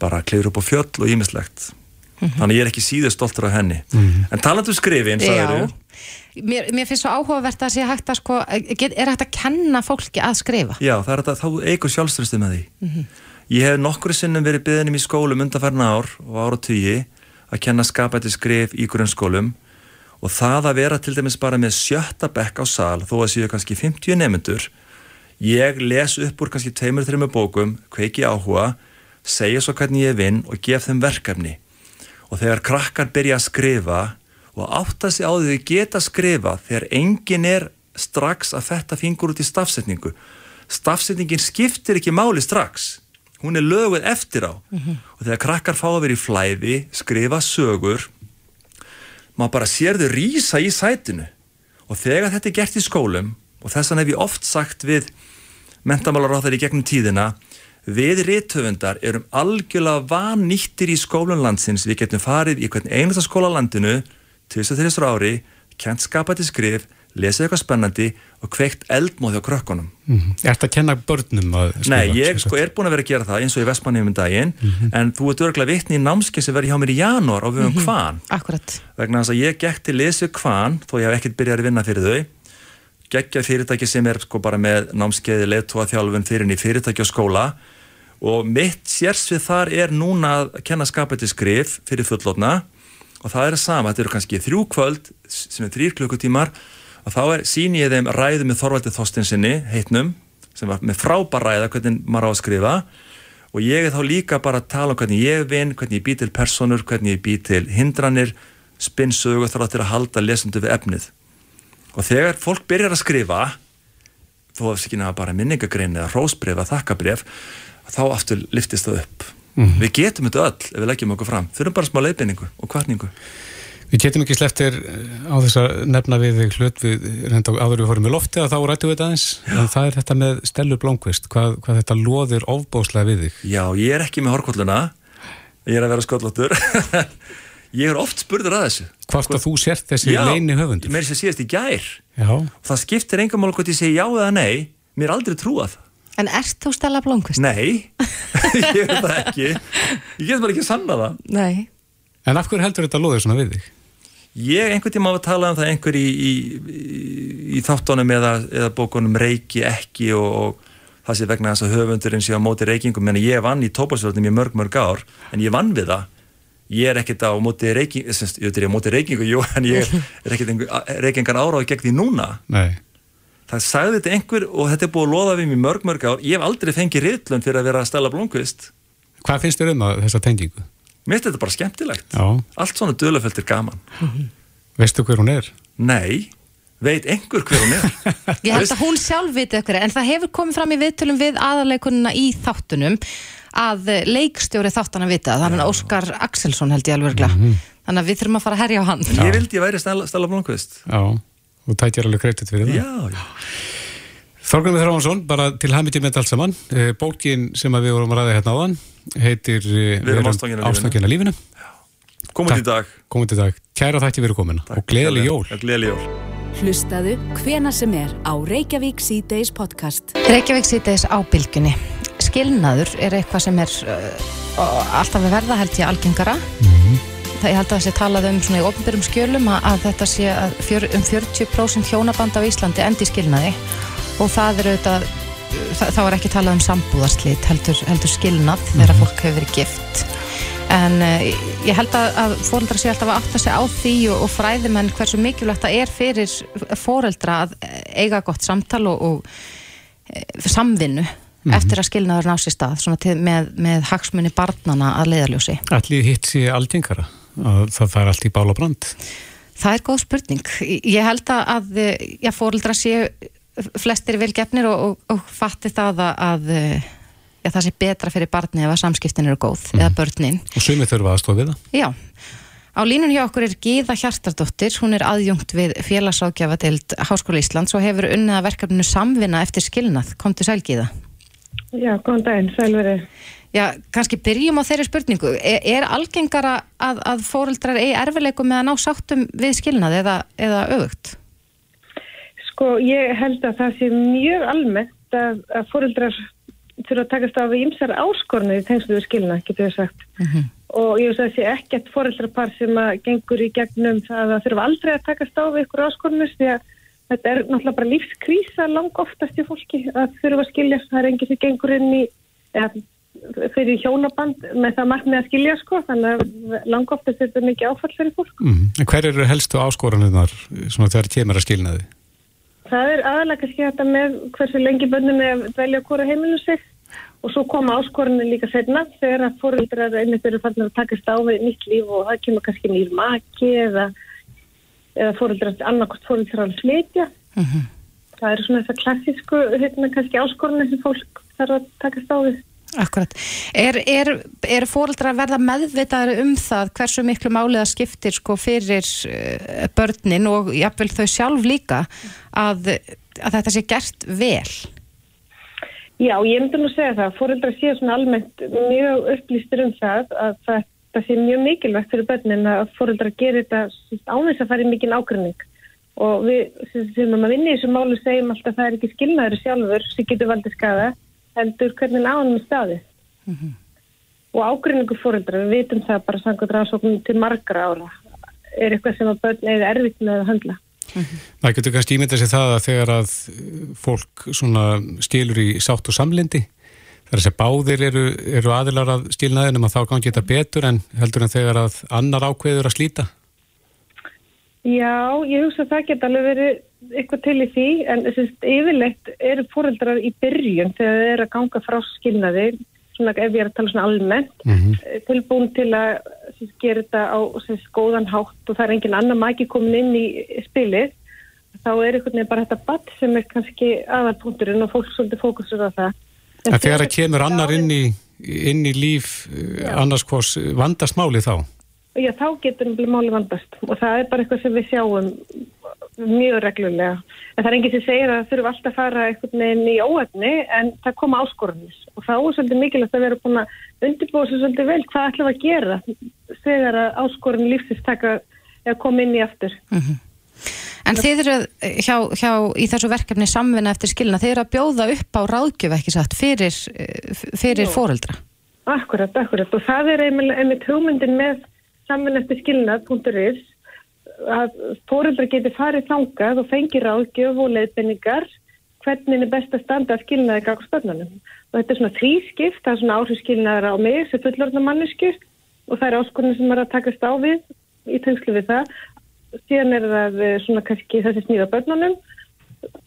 bara að klifra upp á fjöll og ímislegt mm -hmm. þannig ég er ekki síður stoltur af henni mm -hmm. en talandu um skrifin, sagður Mér, mér finnst svo áhugavert að sé hægt að sko, er hægt að kenna fólki að skrifa? Já, það er þetta, þá eigur sjálfströstu með því. Mm -hmm. Ég hef nokkru sinnum verið byggðinum í skólum undanferna ár og ára tugi að kenna skapæti skrif í grunnskólum og það að vera til dæmis bara með sjötta bekk á sal þó að séu kannski 50 nefnendur ég les upp úr kannski tveimur, þreimur bókum, kveiki áhuga segja svo hvernig ég vinn og gef þeim verkefni. Og þegar krakkar byrja að skrifa og átta sig á því þau geta skrifa þegar engin er strax að fetta fingur út í stafsetningu stafsetningin skiptir ekki máli strax hún er löguð eftir á mm -hmm. og þegar krakkar fá að vera í flæði skrifa sögur maður bara sér þau rýsa í sætinu og þegar þetta er gert í skólum og þessan hef ég oft sagt við mentamálaráþar í gegnum tíðina við rithöfundar erum algjörlega vannýttir í skólanlandsins við getum farið í hvern einasta skóla landinu til þess að þessar ári kent skapandi skrif, lesið eitthvað spennandi og kveikt eldmóð hjá krökkunum. Mm -hmm. Er þetta að kenna börnum að skrifa? Nei, ég sko er búin að vera að gera það eins og í Vestmanningum um daginn, mm -hmm. en þú ert örgulega vitni í námskeið sem verði hjá mér í janúar á við um hvan. Akkurat. Vegna þess að ég gekk til lesið hvan, þó ég hef ekkert byrjað að vinna fyrir þau, geggja fyrirtæki sem er sko bara með námskeiði, leðtóa þjálfun fyrir í fyrirtæki og skóla og mitt sérsvið þar er núna að kenna skapætti skrif fyrir fullotna og það er sama, þetta eru kannski þrjú kvöld sem er þrýr klukkutímar og þá er, sín ég þeim ræðu með Þorvaldi Þorstinsinni, heitnum sem var með frábær ræða hvernig maður á að skrifa. Og ég er þá líka bara að tala um hvernig ég vinn, hvernig ég bý til personur, hvernig ég bý til hindranir spinnsögu þarf að halda lesundu við efnið. Og þegar fólk byrjar að skrifa þó að það náða bara minningagrein eða rósbreyf eða þakkabreyf þá aftur liftist það upp. Mm -hmm. við getum þetta öll ef við leggjum okkur fram. Þurfum bara smá leifinningu og kvartningu Við getum ekki sleftir eh, á þess að nefna við hlut. Við reynda áður við fórum í lofti að þá rættu við þetta eins Já. en það er þetta með Stellur Blomqvist hvað, hvað þetta loðir ofbóslega við þig. Já, ég er ekki með horkolluna ég er að vera skollóttur. (laughs) Ég er oft spurður að þessu. Hvort að þú sért þessi já, leini höfundur? Mér er þess að síðast í gær. Já. og það skiptir enga mál hvort ég segi já eða nei. Mér er aldrei trúað. En ert þú Stella Blomqvist? Nei, (laughs) ég er það ekki. Ég get bara ekki að sanna það. Nei En af hverju heldur þetta loðið svona við þig? Ég einhvern tíma á að tala um það einhver í, í, í, þáttunum eða, eða bókunum reiki ekki og, og það sé vegna þess að höfundurinn sé á móti reikingum en ég vann í tópasvöldum í mörg mörg ár en ég vann við það ég er ekkert á móti reyking ég er á móti reykingu, jú, en ég er ekkert reykingar áráði gegn því núna Nei. það sagði þetta einhver og þetta er búið að loða við mér mörg mörg ár ég hef aldrei fengið riðlun fyrir að vera að stela blómkvist Hvað finnst þér um það, þessa tengingu? Mér finnst þetta bara skemmtilegt. Já. allt svona döluföld er gaman. Veistu hver hún er? Nei, veit einhver hver hún er? (laughs) Ég held að hún sjálf veit eitthvað en það hefur komið fram í viðtölum við aðaleikunina í þáttunum að leikstjóri þáttan að vita þannig að Óskar Axelsson held ég alveg mm -hmm. þannig að við þurfum að fara að herja á hann. Ég vildi að væri Stella, Blomqvist Já, og tækir alveg kredit fyrir það. Já, já Þorgrunni Þráhansson, bara til hafmyndi með allt saman. Eh, bókin sem við vorum að ræða hérna áðan heitir eh, Við erum ástangina lífinu. Komið í dag. Komið í dag, kæra þætti verið komin og gleðileg jól. Gleðileg jól. Hlustaðu hvena sem er á Reykjavík C-Days podcast. Reykjavík C-Days á bylgunni skilnaður er eitthvað sem er uh, alltaf að verða held ég algengara. Mm -hmm. það ég held að það sé talað um svona í ofnbjörnum skjölum að, að þetta sé að fjör, um 40% hjónaband á Íslandi endi skilnaði og það er auðvitað þá er ekki talað um sambúðarslit heldur, heldur skilnað mm -hmm. þegar fólk hefur verið gift en uh, ég held að, að fóreldra sé alltaf að átta sig á því og, og fræðimenn hversu mikilvægt það er fyrir fóreldra að eiga gott samtal og, og e, samvinnu mm -hmm. eftir að skilnaður ná sér stað til, með, með hagsmunni barnana að leiðarljósi. Allir hitt sér aldingara að það fær allt í bál og brand? Það er góð spurning. Ég held að já, fórildra séu flestir vilgefnir og, og, og fatti það að já, það sé betra fyrir barni ef að samskiptin eru góð mm. eða börnin. Og sumið þurfa aðstofið við það? Já. Á línun hjá okkur er Gíða Hjartardóttir, hún er aðjungt við félagsákjafa til Háskóla Íslands og hefur unnið að verkefninu samvinna eftir skilnað. Kom til sæl Gíða. Já, góðan daginn, sælveri. Já, kannski byrjum á þeirri spurningu. Er, er algengara að, að fóreldrar eigi erfileikum með að ná sáttum við skilnað eða, eða auðvögt? Sko, ég held að það sé mjög almennt að, að fóreldrar þurfa að takast á við ymsar áskornu í tengslu við skilnað, getur við sagt. Mhm. -huh. Og ég veist að það sé ekkert fóreldrapar sem að gengur í gegnum það að þurfa aldrei að takast á við ykkur áskornus því að þetta er náttúrulega bara lífskrísa lang oftast í fólki að þurfa að skilja það er engið sem gengur inn í eða, fyrir hjónaband með það margt með að skilja sko þannig að lang oftast er þetta mikið áfall fyrir fólk mm. Hver eru helstu áskoranunar sem þegar kemur að skilnaði? Það er aðalega kannski þetta með hversu lengi bönnum er að velja að kóra heimilum sig og svo koma áskorunni líka setna þegar að fóröldrar einnig eru fann að takast á við nýtt líf og það kemur kannski nýr maki eða eða fóröldrar, annarkost fóröldrar að flytja. Mm -hmm. Það eru svona þessar klassísku, hérna kannski áskorunni sem fólk þarf að taka stáðið. Akkurat. Er, er, er fóröldrar að verða meðvitaður um það hversu miklu máliða skiptir sko fyrir uh, börnin og jáfnvel þau sjálf líka að, að þetta sé gert vel? Já, ég myndi nú segja það. Fóröldrar séu svona almennt mjög upplýstir um það að það sé mjög mikilvægt fyrir börnin að fóröldra gerir þetta ánvegs að fara í mikinn ákveðning og við sem, sem að vinna í þessu málu segjum alltaf að það er ekki skilnaður sjálfur sem getur valdið skada heldur hvernig ánum er staðið. Og ágrinningu fóreldra, við vitum það bara samkvæmt rannsóknum til margra ára er eitthvað sem að börn eða erfitt með að handla Það getur kannski ímyndað sér það að þegar að fólk svona stílur í sátt og samlindi þar að segja báðir eru, eru aðilar að stílnaðinum að þá gangi þetta betur en heldur en þegar að annar ákveður að slíta. Já, ég hugsa að það geta alveg verið eitthvað til í því en að yfirleitt eru fóreldrar í byrjun þegar þeir eru að ganga frá skilnaði svona ef ég er að tala svona almennt mm -hmm. tilbúin til að sérst, gera þetta á sérst, góðan hátt og það er engin annar mæki komin inn í spilið þá er einhvern veginn bara þetta batt sem er kannski aðalpunkturinn og fólk svolítið fókusur á það En, þegar það kemur annar inn í, inn í líf já. annars hvors vandast máli þá? Já, þá getur máli vandast og það er bara eitthvað sem við sjáum mjög reglulega. En það er enginn sem segir að það þurfa alltaf að fara einhvern veginn í óöfni en það koma áskorunis og þá er svolítið mikilvægt að vera búin að undirbúa svo svolítið vel hvað ætlum að gera þegar að áskorun lífsins taka að koma inn í aftur. Mm -hmm. En þið eru hjá, hjá í þessu verkefni samvinna eftir skilna, þið eru að bjóða upp á ráðgjöf ekki satt fyrir, fyrir fóreldra. Akkurat, akkurat og það er einmitt hugmyndin með samvinna eftir skilna.is að fóreldra geti farið þangað og fengi ráðgjöf og leiðbenningar hvernig er best að standa að skilnaði gagast börnunum. Og þetta er svona þrískipt, það er svona áhrifskilnaðar á mig sem fullorðna mannesku og það er áskonum sem er að takast á við í tengslu við það. Síðan er það eh, svona kannski þessi snýða börnunum,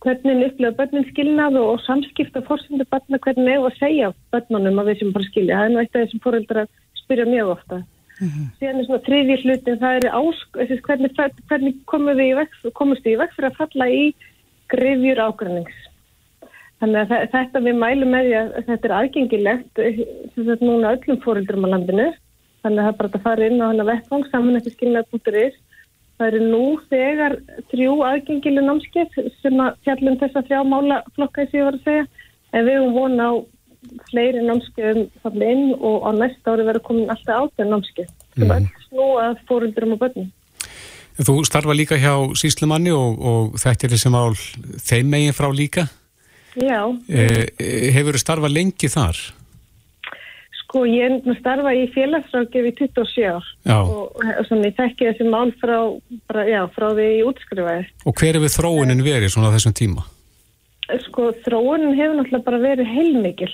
hvernig upplifa börnun skilnað og, og samskipta fórsendu börnuna, hvernig er það að segja börnunum að við sem bara skilja. Það er nú eitt af þessum fóreldra spyrja mjög ofta. Mm -hmm. síðan er svona þriðji hlutin það er ásk, hvernig, hvernig komum við í vekk, fyrir að falla í grefjur ágrænings þannig að þetta við mælum með því að þetta er aðgengilegt þetta er núna öllum fóröldurum á landinu. Þannig að það er bara að fara inn á hana vettfang saman eftir skilnaðar.is það eru nú þegar þrjú aðgengileg námskeið sem að fjallum þess að þrjá mála flokka þess að ég var að segja. En við höfum von á fleiri námskeiðum fallið inn og á næsta ári verður komin alltaf áttið námskeið sem mm. er snúað fórundurum og börnum. Þú starfa líka hjá Síslumanni og, og þetta er þessi mál þeim megin frá líka. Já. Eh, hefur þú starfað lengi þar? Sko ég starfa í félagsrákjöf í 27 ár já. og, og svona ég tekki þessi mál frá, frá því ég útskrifaði. Og hver hefur þróunin verið svona þessum tíma? Sko þróunin hefur náttúrulega bara verið heilmikil.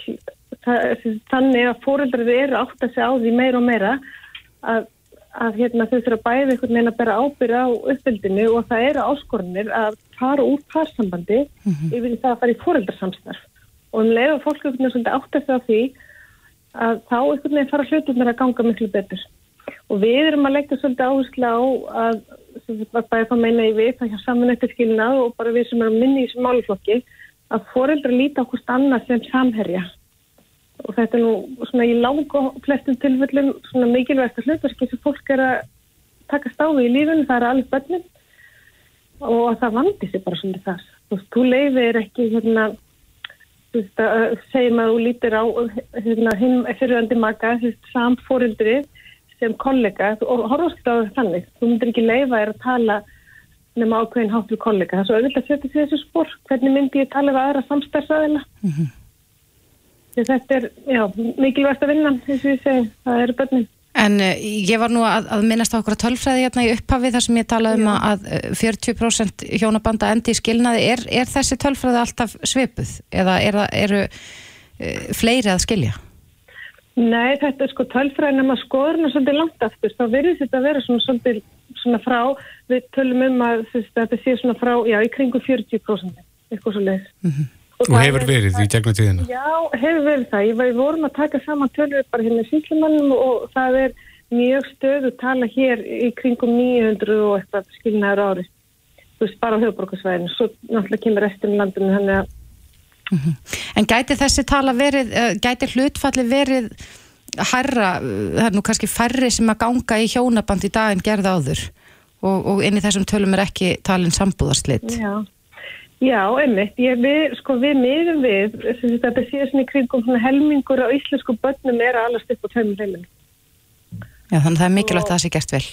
Þannig að fóreldrar eru átt að segja á því meira og meira að, að hérna, þau þurfa bæðið einhvern veginn að bera ábyrja á uppbyldinu og það eru áskorunir að fara úr parsambandi mm -hmm. yfir það að fara í fóreldarsamstarf. Og um leið og fólk einhvern veginn átt að segja á því að þá einhvern veginn fara hlutunar að ganga miklu betur. Og við erum að leggja svolítið áherslu á að, sem við bæðið þá meina í við, það hjá samanættiskilnað og bara við sem erum minni í þessum máluflokki að foreldra líta okkur stanna sem samherja og þetta er nú svona í lang og flestum tilfellum svona mikilvægt hlutverki sem fólk er að taka stáði í lífun, það er alveg börnum og það vandi sér bara svona þar. Þú þú leiðir ekki hérna, þú veist, að segjum að þú lítir á hérna hinn fyriröndi maka, þú veist, samt fóreldri sem kollega og horfast á þannig. Þú myndir ekki leiða er að tala nema ákveðin hátt við kollega. Það er svo auðvitað að setja þessu spór. Hvernig myndi ég tala við aðra samstæðsæðina? Mm -hmm. Þetta er, já, mikilvægt að vinna, eins og ég segi. Það eru börnin. En uh, ég var nú að, að minnast á okkur að tölfræði hérna í upphafi þar sem ég talaði um að 40% eh, hjónabanda endi í skilnaði. Er, er þessi tölfræði alltaf svipuð? Eða er, eru uh, fleiri að skilja? Nei, þetta er sko tölfræði nema skoðurna svolítið langt aftur. Þá verður þetta að vera svona svolítið svona frá, við tölum um að þetta sé svona frá, já, í kringu 40% eitthvað svo leiðis. Mm -hmm. Og, og hefur verið í gegnum tíðina? Já, hefur verið það. Ég var í vorum að taka saman tölur bara hérna í síslumannum og það er mjög stöðu tala hér í kringum 900 og eitthvað skilnaður ári. Þú veist, bara á höfuborgarsvæðinu. Svo náttúrulega kemur restum landinu, þannig að mm -hmm. En gæti þessi tala verið, uh, gæti hlutfalli verið hærra, það er nú kannski færri sem að ganga í hjónaband í dag en gerða áður. Og, og inn í þessum tölum er ekki talin sambúðarslitt Já, já einmitt. Ég, við, sko við miðum við þetta séu svona í kringum helmingur á íslensku börnum er að alast upp á tveimur heiminn Já, þannig að það er mikilvægt að það sé gert vel.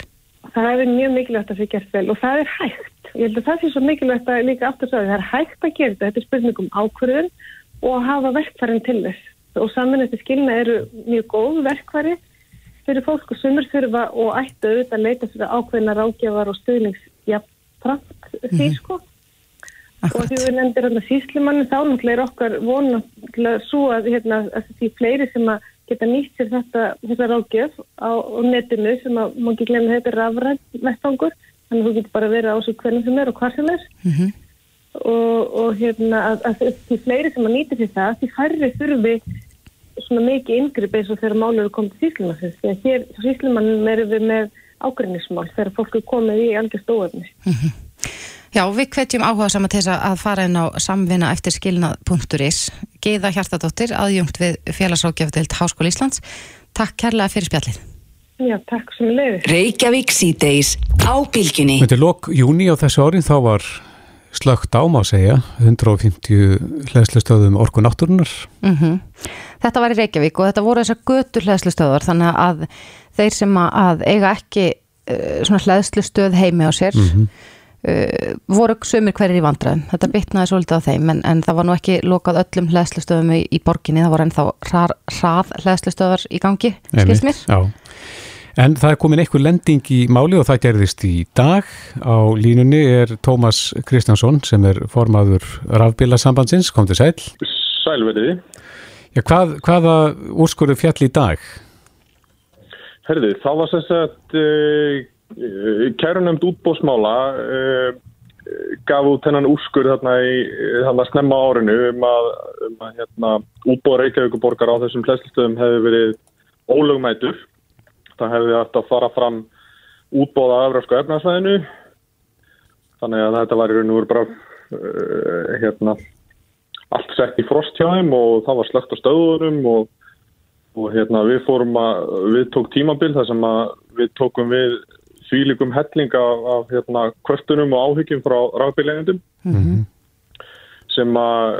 Það er mjög mikilvægt að það sé gert vel og það er hægt. Ég held að það sé svo mikilvægt að líka aftur svo að það er hægt að gera þetta, þetta er spurning um ákvörðun og að hafa verkfærin til þess. Og saminætti skilna eru mjög góð verkfæri fyrir fólk og sumur þurfa og ættu auðvitað að leita fyrir ákveðina rákjafar og stuðningsjafnframt því Mhm. sko. Og því við nefndir hérna síslimannu þá náttúrulega er okkar vonanlega svo að, hérna, að því fleiri sem að geta nýtt sér þetta, þetta rákjöf á, á netinu sem að má ekki glemja þetta rafrænt vettfangur þannig að þú getur bara verið á svo hvernig sem er og hvað sem er og, og hérna að, að því fleiri sem að nýta sér það því færri þurfi svona mikið yngripp eins og þegar málur eru komið til síslimannsins því að hér síslimannum erum við með ágrinnismál þegar fólk er komið í algjör stóðefni Já, við hvetjum áhuga saman til þess að fara inn á samvinna eftir skilnað.is Geiða Hjartadóttir, aðjungt við félagsrákjafdelt Háskóla Íslands. Takk kærlega fyrir spjallið. Já, takk sem leiðis Reykjavík síðdeis á bylgjunni. Þetta er lok júni á þessu árin þá var slögt á segja 150 hlæðslustöðum orku náttúrunar mm Þetta var í Reykjavík og þetta voru þessar götur hlæðslustöðar þannig að þeir sem að- eiga ekki uh, svona hlæðslustöð heimi á sér Mhm. uh, voru sömur hverjir í vandræðum þetta bitnaði svolítið á þeim en, en það var nú ekki lokað öllum hlæðslustöðum í, í borginni það voru ennþá hrað hlæðslustöðar í gangi, skilst mér Já. En það er komin einhver lending í máli og það gerðist í dag. Á línunni er Tómas Kristjánsson sem er formaður rafbílasambandsins, kom til sæl. Sælverði. Já, hvað, hvaða úrskurðu fjall í dag? Herði, þá var þess að uh, kærunemd útbósmála uh, gaf út hennan úrskur þarna í þarna snemma árinu um að, um að hérna, útbóð Reykjavíkuborgar á þessum hlæslistöðum hefði verið ólögmætur. Það hefði að fara fram útbóð á Efrasku efnarsvæðinu þannig að þetta var í raun og veru bara uh, hérna, allt sett í frost hjá þeim og það var slögt á stöðunum og og hérna við fórum að við tók tímabil þar sem að við tókum við þvílikum helling af, hérna kvörtunum og áhyggjum frá rafbílegjandum Mhm. Sem að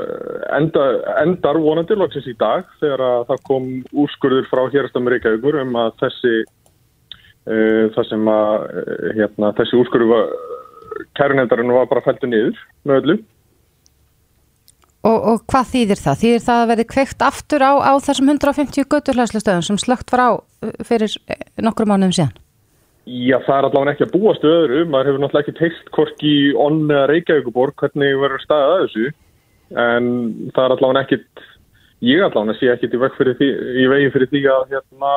enda, endar vonandi loksins í dag þegar að það kom úrskurður frá hérastamur Reykjavíkur um að þessi uh, það sem að uh, hérna, þessi úrskurður kærunendarinn var bara fæltu niður með öllu og, og hvað þýðir það? Þýðir það að verði kveikt aftur á, á þessum 150 götur hlæðslustöðum sem slögt var á fyrir eh, nokkrum mánuðum síðan Já, það er allavega ekki að búast við öðru. Maður hefur náttúrulega ekki teilt hvorki í onn eða Reykjavíkuborg hvernig verður staðið að þessu. En það er allavega ekkit, ég allavega sé ekkit í, því, í vegi fyrir því að hérna,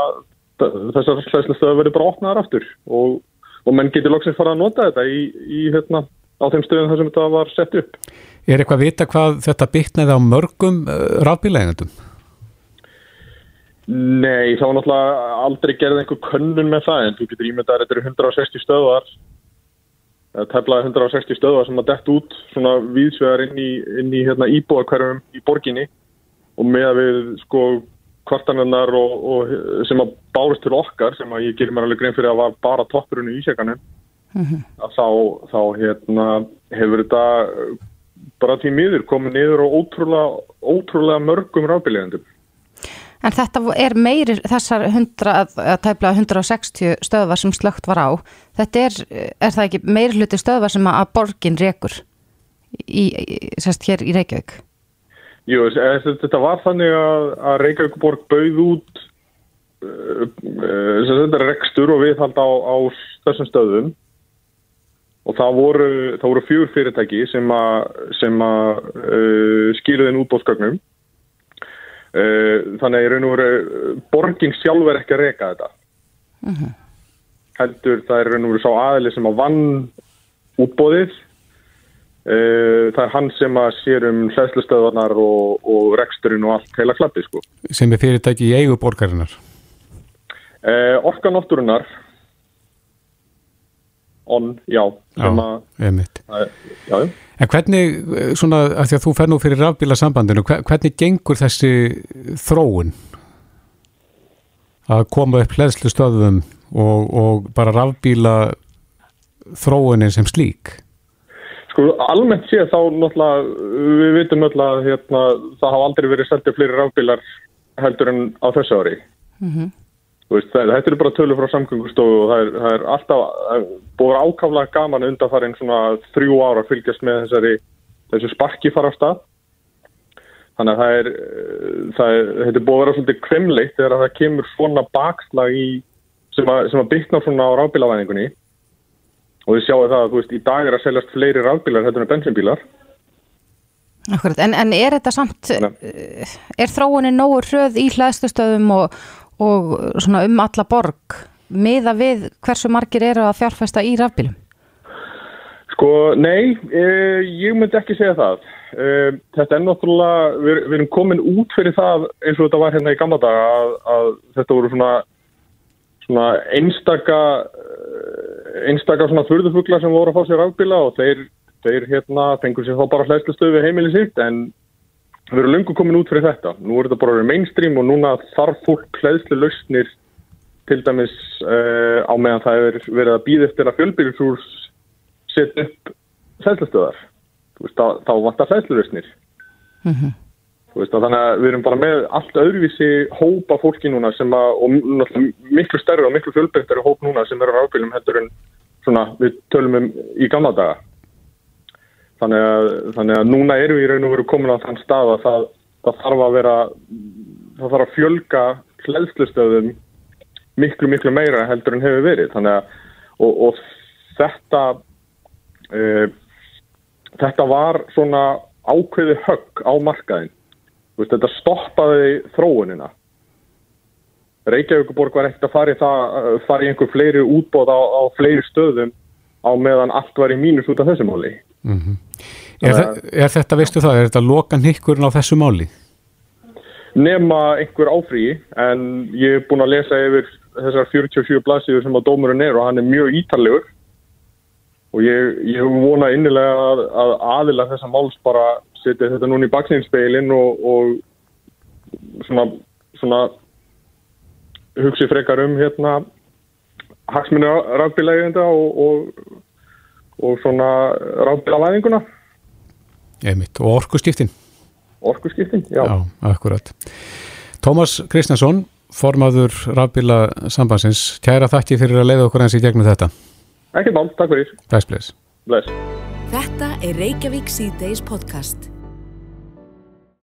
þessar hlæslastöðu verður bara opnaðar aftur. Og, og menn getur loksins fara að nota þetta í, í, hérna, á þeim stöðum þar sem þetta var sett upp. Er eitthvað að vita hvað þetta bytnaði á mörgum uh, rafbílægandum? Nei, það var náttúrulega aldrei gerð einhver könnun með það en þú getur ímyndað að þetta eru 160 stöðar teflaði 160 stöðar sem að dett út svona víðsvegar inn í, inn í hérna, íbúarkverfum í borginni. Og með að við sko kvartanarnar og, og sem að bárust til okkar sem að ég gerir mér alveg grein fyrir að var bara toppurinn í ísjakanum að þá, þá hérna, hefur þetta bara til miður komið niður og ótrúlega, ótrúlega mörgum rafbílegandum En þetta er meiri þessar 100, að tæpla 160 stöðvar sem slögt var á. Þetta er, er það ekki meiri hluti stöðvar sem að borgin rekur í, sérst hér í Reykjavík? Jú, þess- þetta var þannig að, að Reykjavíkuborg bauð út uh, uh, sem þetta er rekstur og viðhald á, á þessum stöðum og það voru, það voru fjögur fyrirtæki sem að, að uh, skiluði inn útbóðsgögnum uh, þannig að í raun og veru uh, borgin sjálf er ekki að reka þetta heldur það er í raun og veru sá aðli sem að vann útbóðið Uh, það er hann sem að sér um hlæðslustöðvarnar og, og reksturinn og allt heila klappi sko. sem er fyrirtæki í eigu borgarinnar? Uh, orka náttúrunar on, já, sem að já, já. En hvernig, eh, svona, að því að þú fer nú fyrir rafbílasambandinu, hve- hvernig gengur þessi þróun að koma upp hlæðslu stöðum og, og bara rafbíla þróunin sem slík? Sko, almennt séð þá náttúrulega, við vitum öll að hérna, það hafa aldrei verið seltið fleiri rafbílar heldur en á þessu ári. Mhm. Veist, það, þetta eru bara tölur frá samgöngustofu og það er, það er alltaf það er búið ákaflega gaman undanfarið svona þrjú ára að fylgjast með þessari þessu sparki fara á stað. Þannig að það er, það er þetta er búið að vera svolítið kremleitt þegar það kemur svona bakslag í sem að, sem að byggna svona á rafbílavæningunni og þið sjáu það að þú veist í dag er að seljast fleiri rafbílar þetta er bensinbílar Akkurat, en, en er þetta samt, eh, er þróunin nógu hröð í hlæðslustöðum og, og svona um alla borg miða við hversu margir eru að fjárfesta í rafbílum? Sko, nei, e, ég myndi ekki segja það. E, þetta er náttúrulega, við, við erum komin út fyrir það eins og þetta var hérna í gamla daga að, að þetta voru svona, svona einstaka, einstaka svona þurðufugla sem voru að fá sér rafbíla og þeir, þeir hérna fengur sér þá bara hlæslustöðu við heimilið sitt en við erum lungu komin út fyrir þetta. Nú er þetta bara mainstream og núna þarf fólk hlæslu lausnir til dæmis uh, á meðan það er verið að býða eftir að fjölbyrjusúrs setja upp hlæslustöðar. Veist, þá, vantar hlæsluröstnir. Mm -hmm. Þannig að við erum bara með allt öðruvísi hópa fólki núna sem að, og miklu stærri og miklu fjölbyrjtari hóp núna sem eru á ábyrjum heldur en svona, við tölum um í gamla daga. Þannig að, þannig að núna erum við í raun og veru komin á þann stað að það, það þarf að vera, það þarf að fjölga hlæðslustöðum miklu, miklu meira heldur en hefur verið. Þannig að, og, og þetta, e, þetta var svona ákveði högg á markaðin. Veist, þetta stoppaði þróunina. Reykjavíkuborg var ekkert að fara í, það, fara í einhver fleiri útbóð á, á fleiri stöðum á meðan allt var í mínus út af þessu máli. Mm -hmm. er, er þetta, veistu það, er þetta lokan hikkurinn á þessu máli? Nema einhver áfríi, en ég er búin að lesa yfir þessar 47 blaðsíður sem að dómurinn er og hann er mjög ítarlegur og ég, ég vona innilega að, að aðila þessa máls bara setja þetta núna í baksinspeilin og, og svona, svona hugsi frekar um hérna hagsmunni rafbílægjenda og, og, og svona rafbílavæðinguna. Einmitt. Og orkuskiptin? Orkuskiptin, já. Já, akkurat. Tómas Kristjánsson, formaður rafbíla sambansins, kæra þakki fyrir að leiða okkur eins í gegnum þetta. Ekki mál, takk fyrir. Bless, bless. Bless. Þetta er Reykjavík C-Days podcast.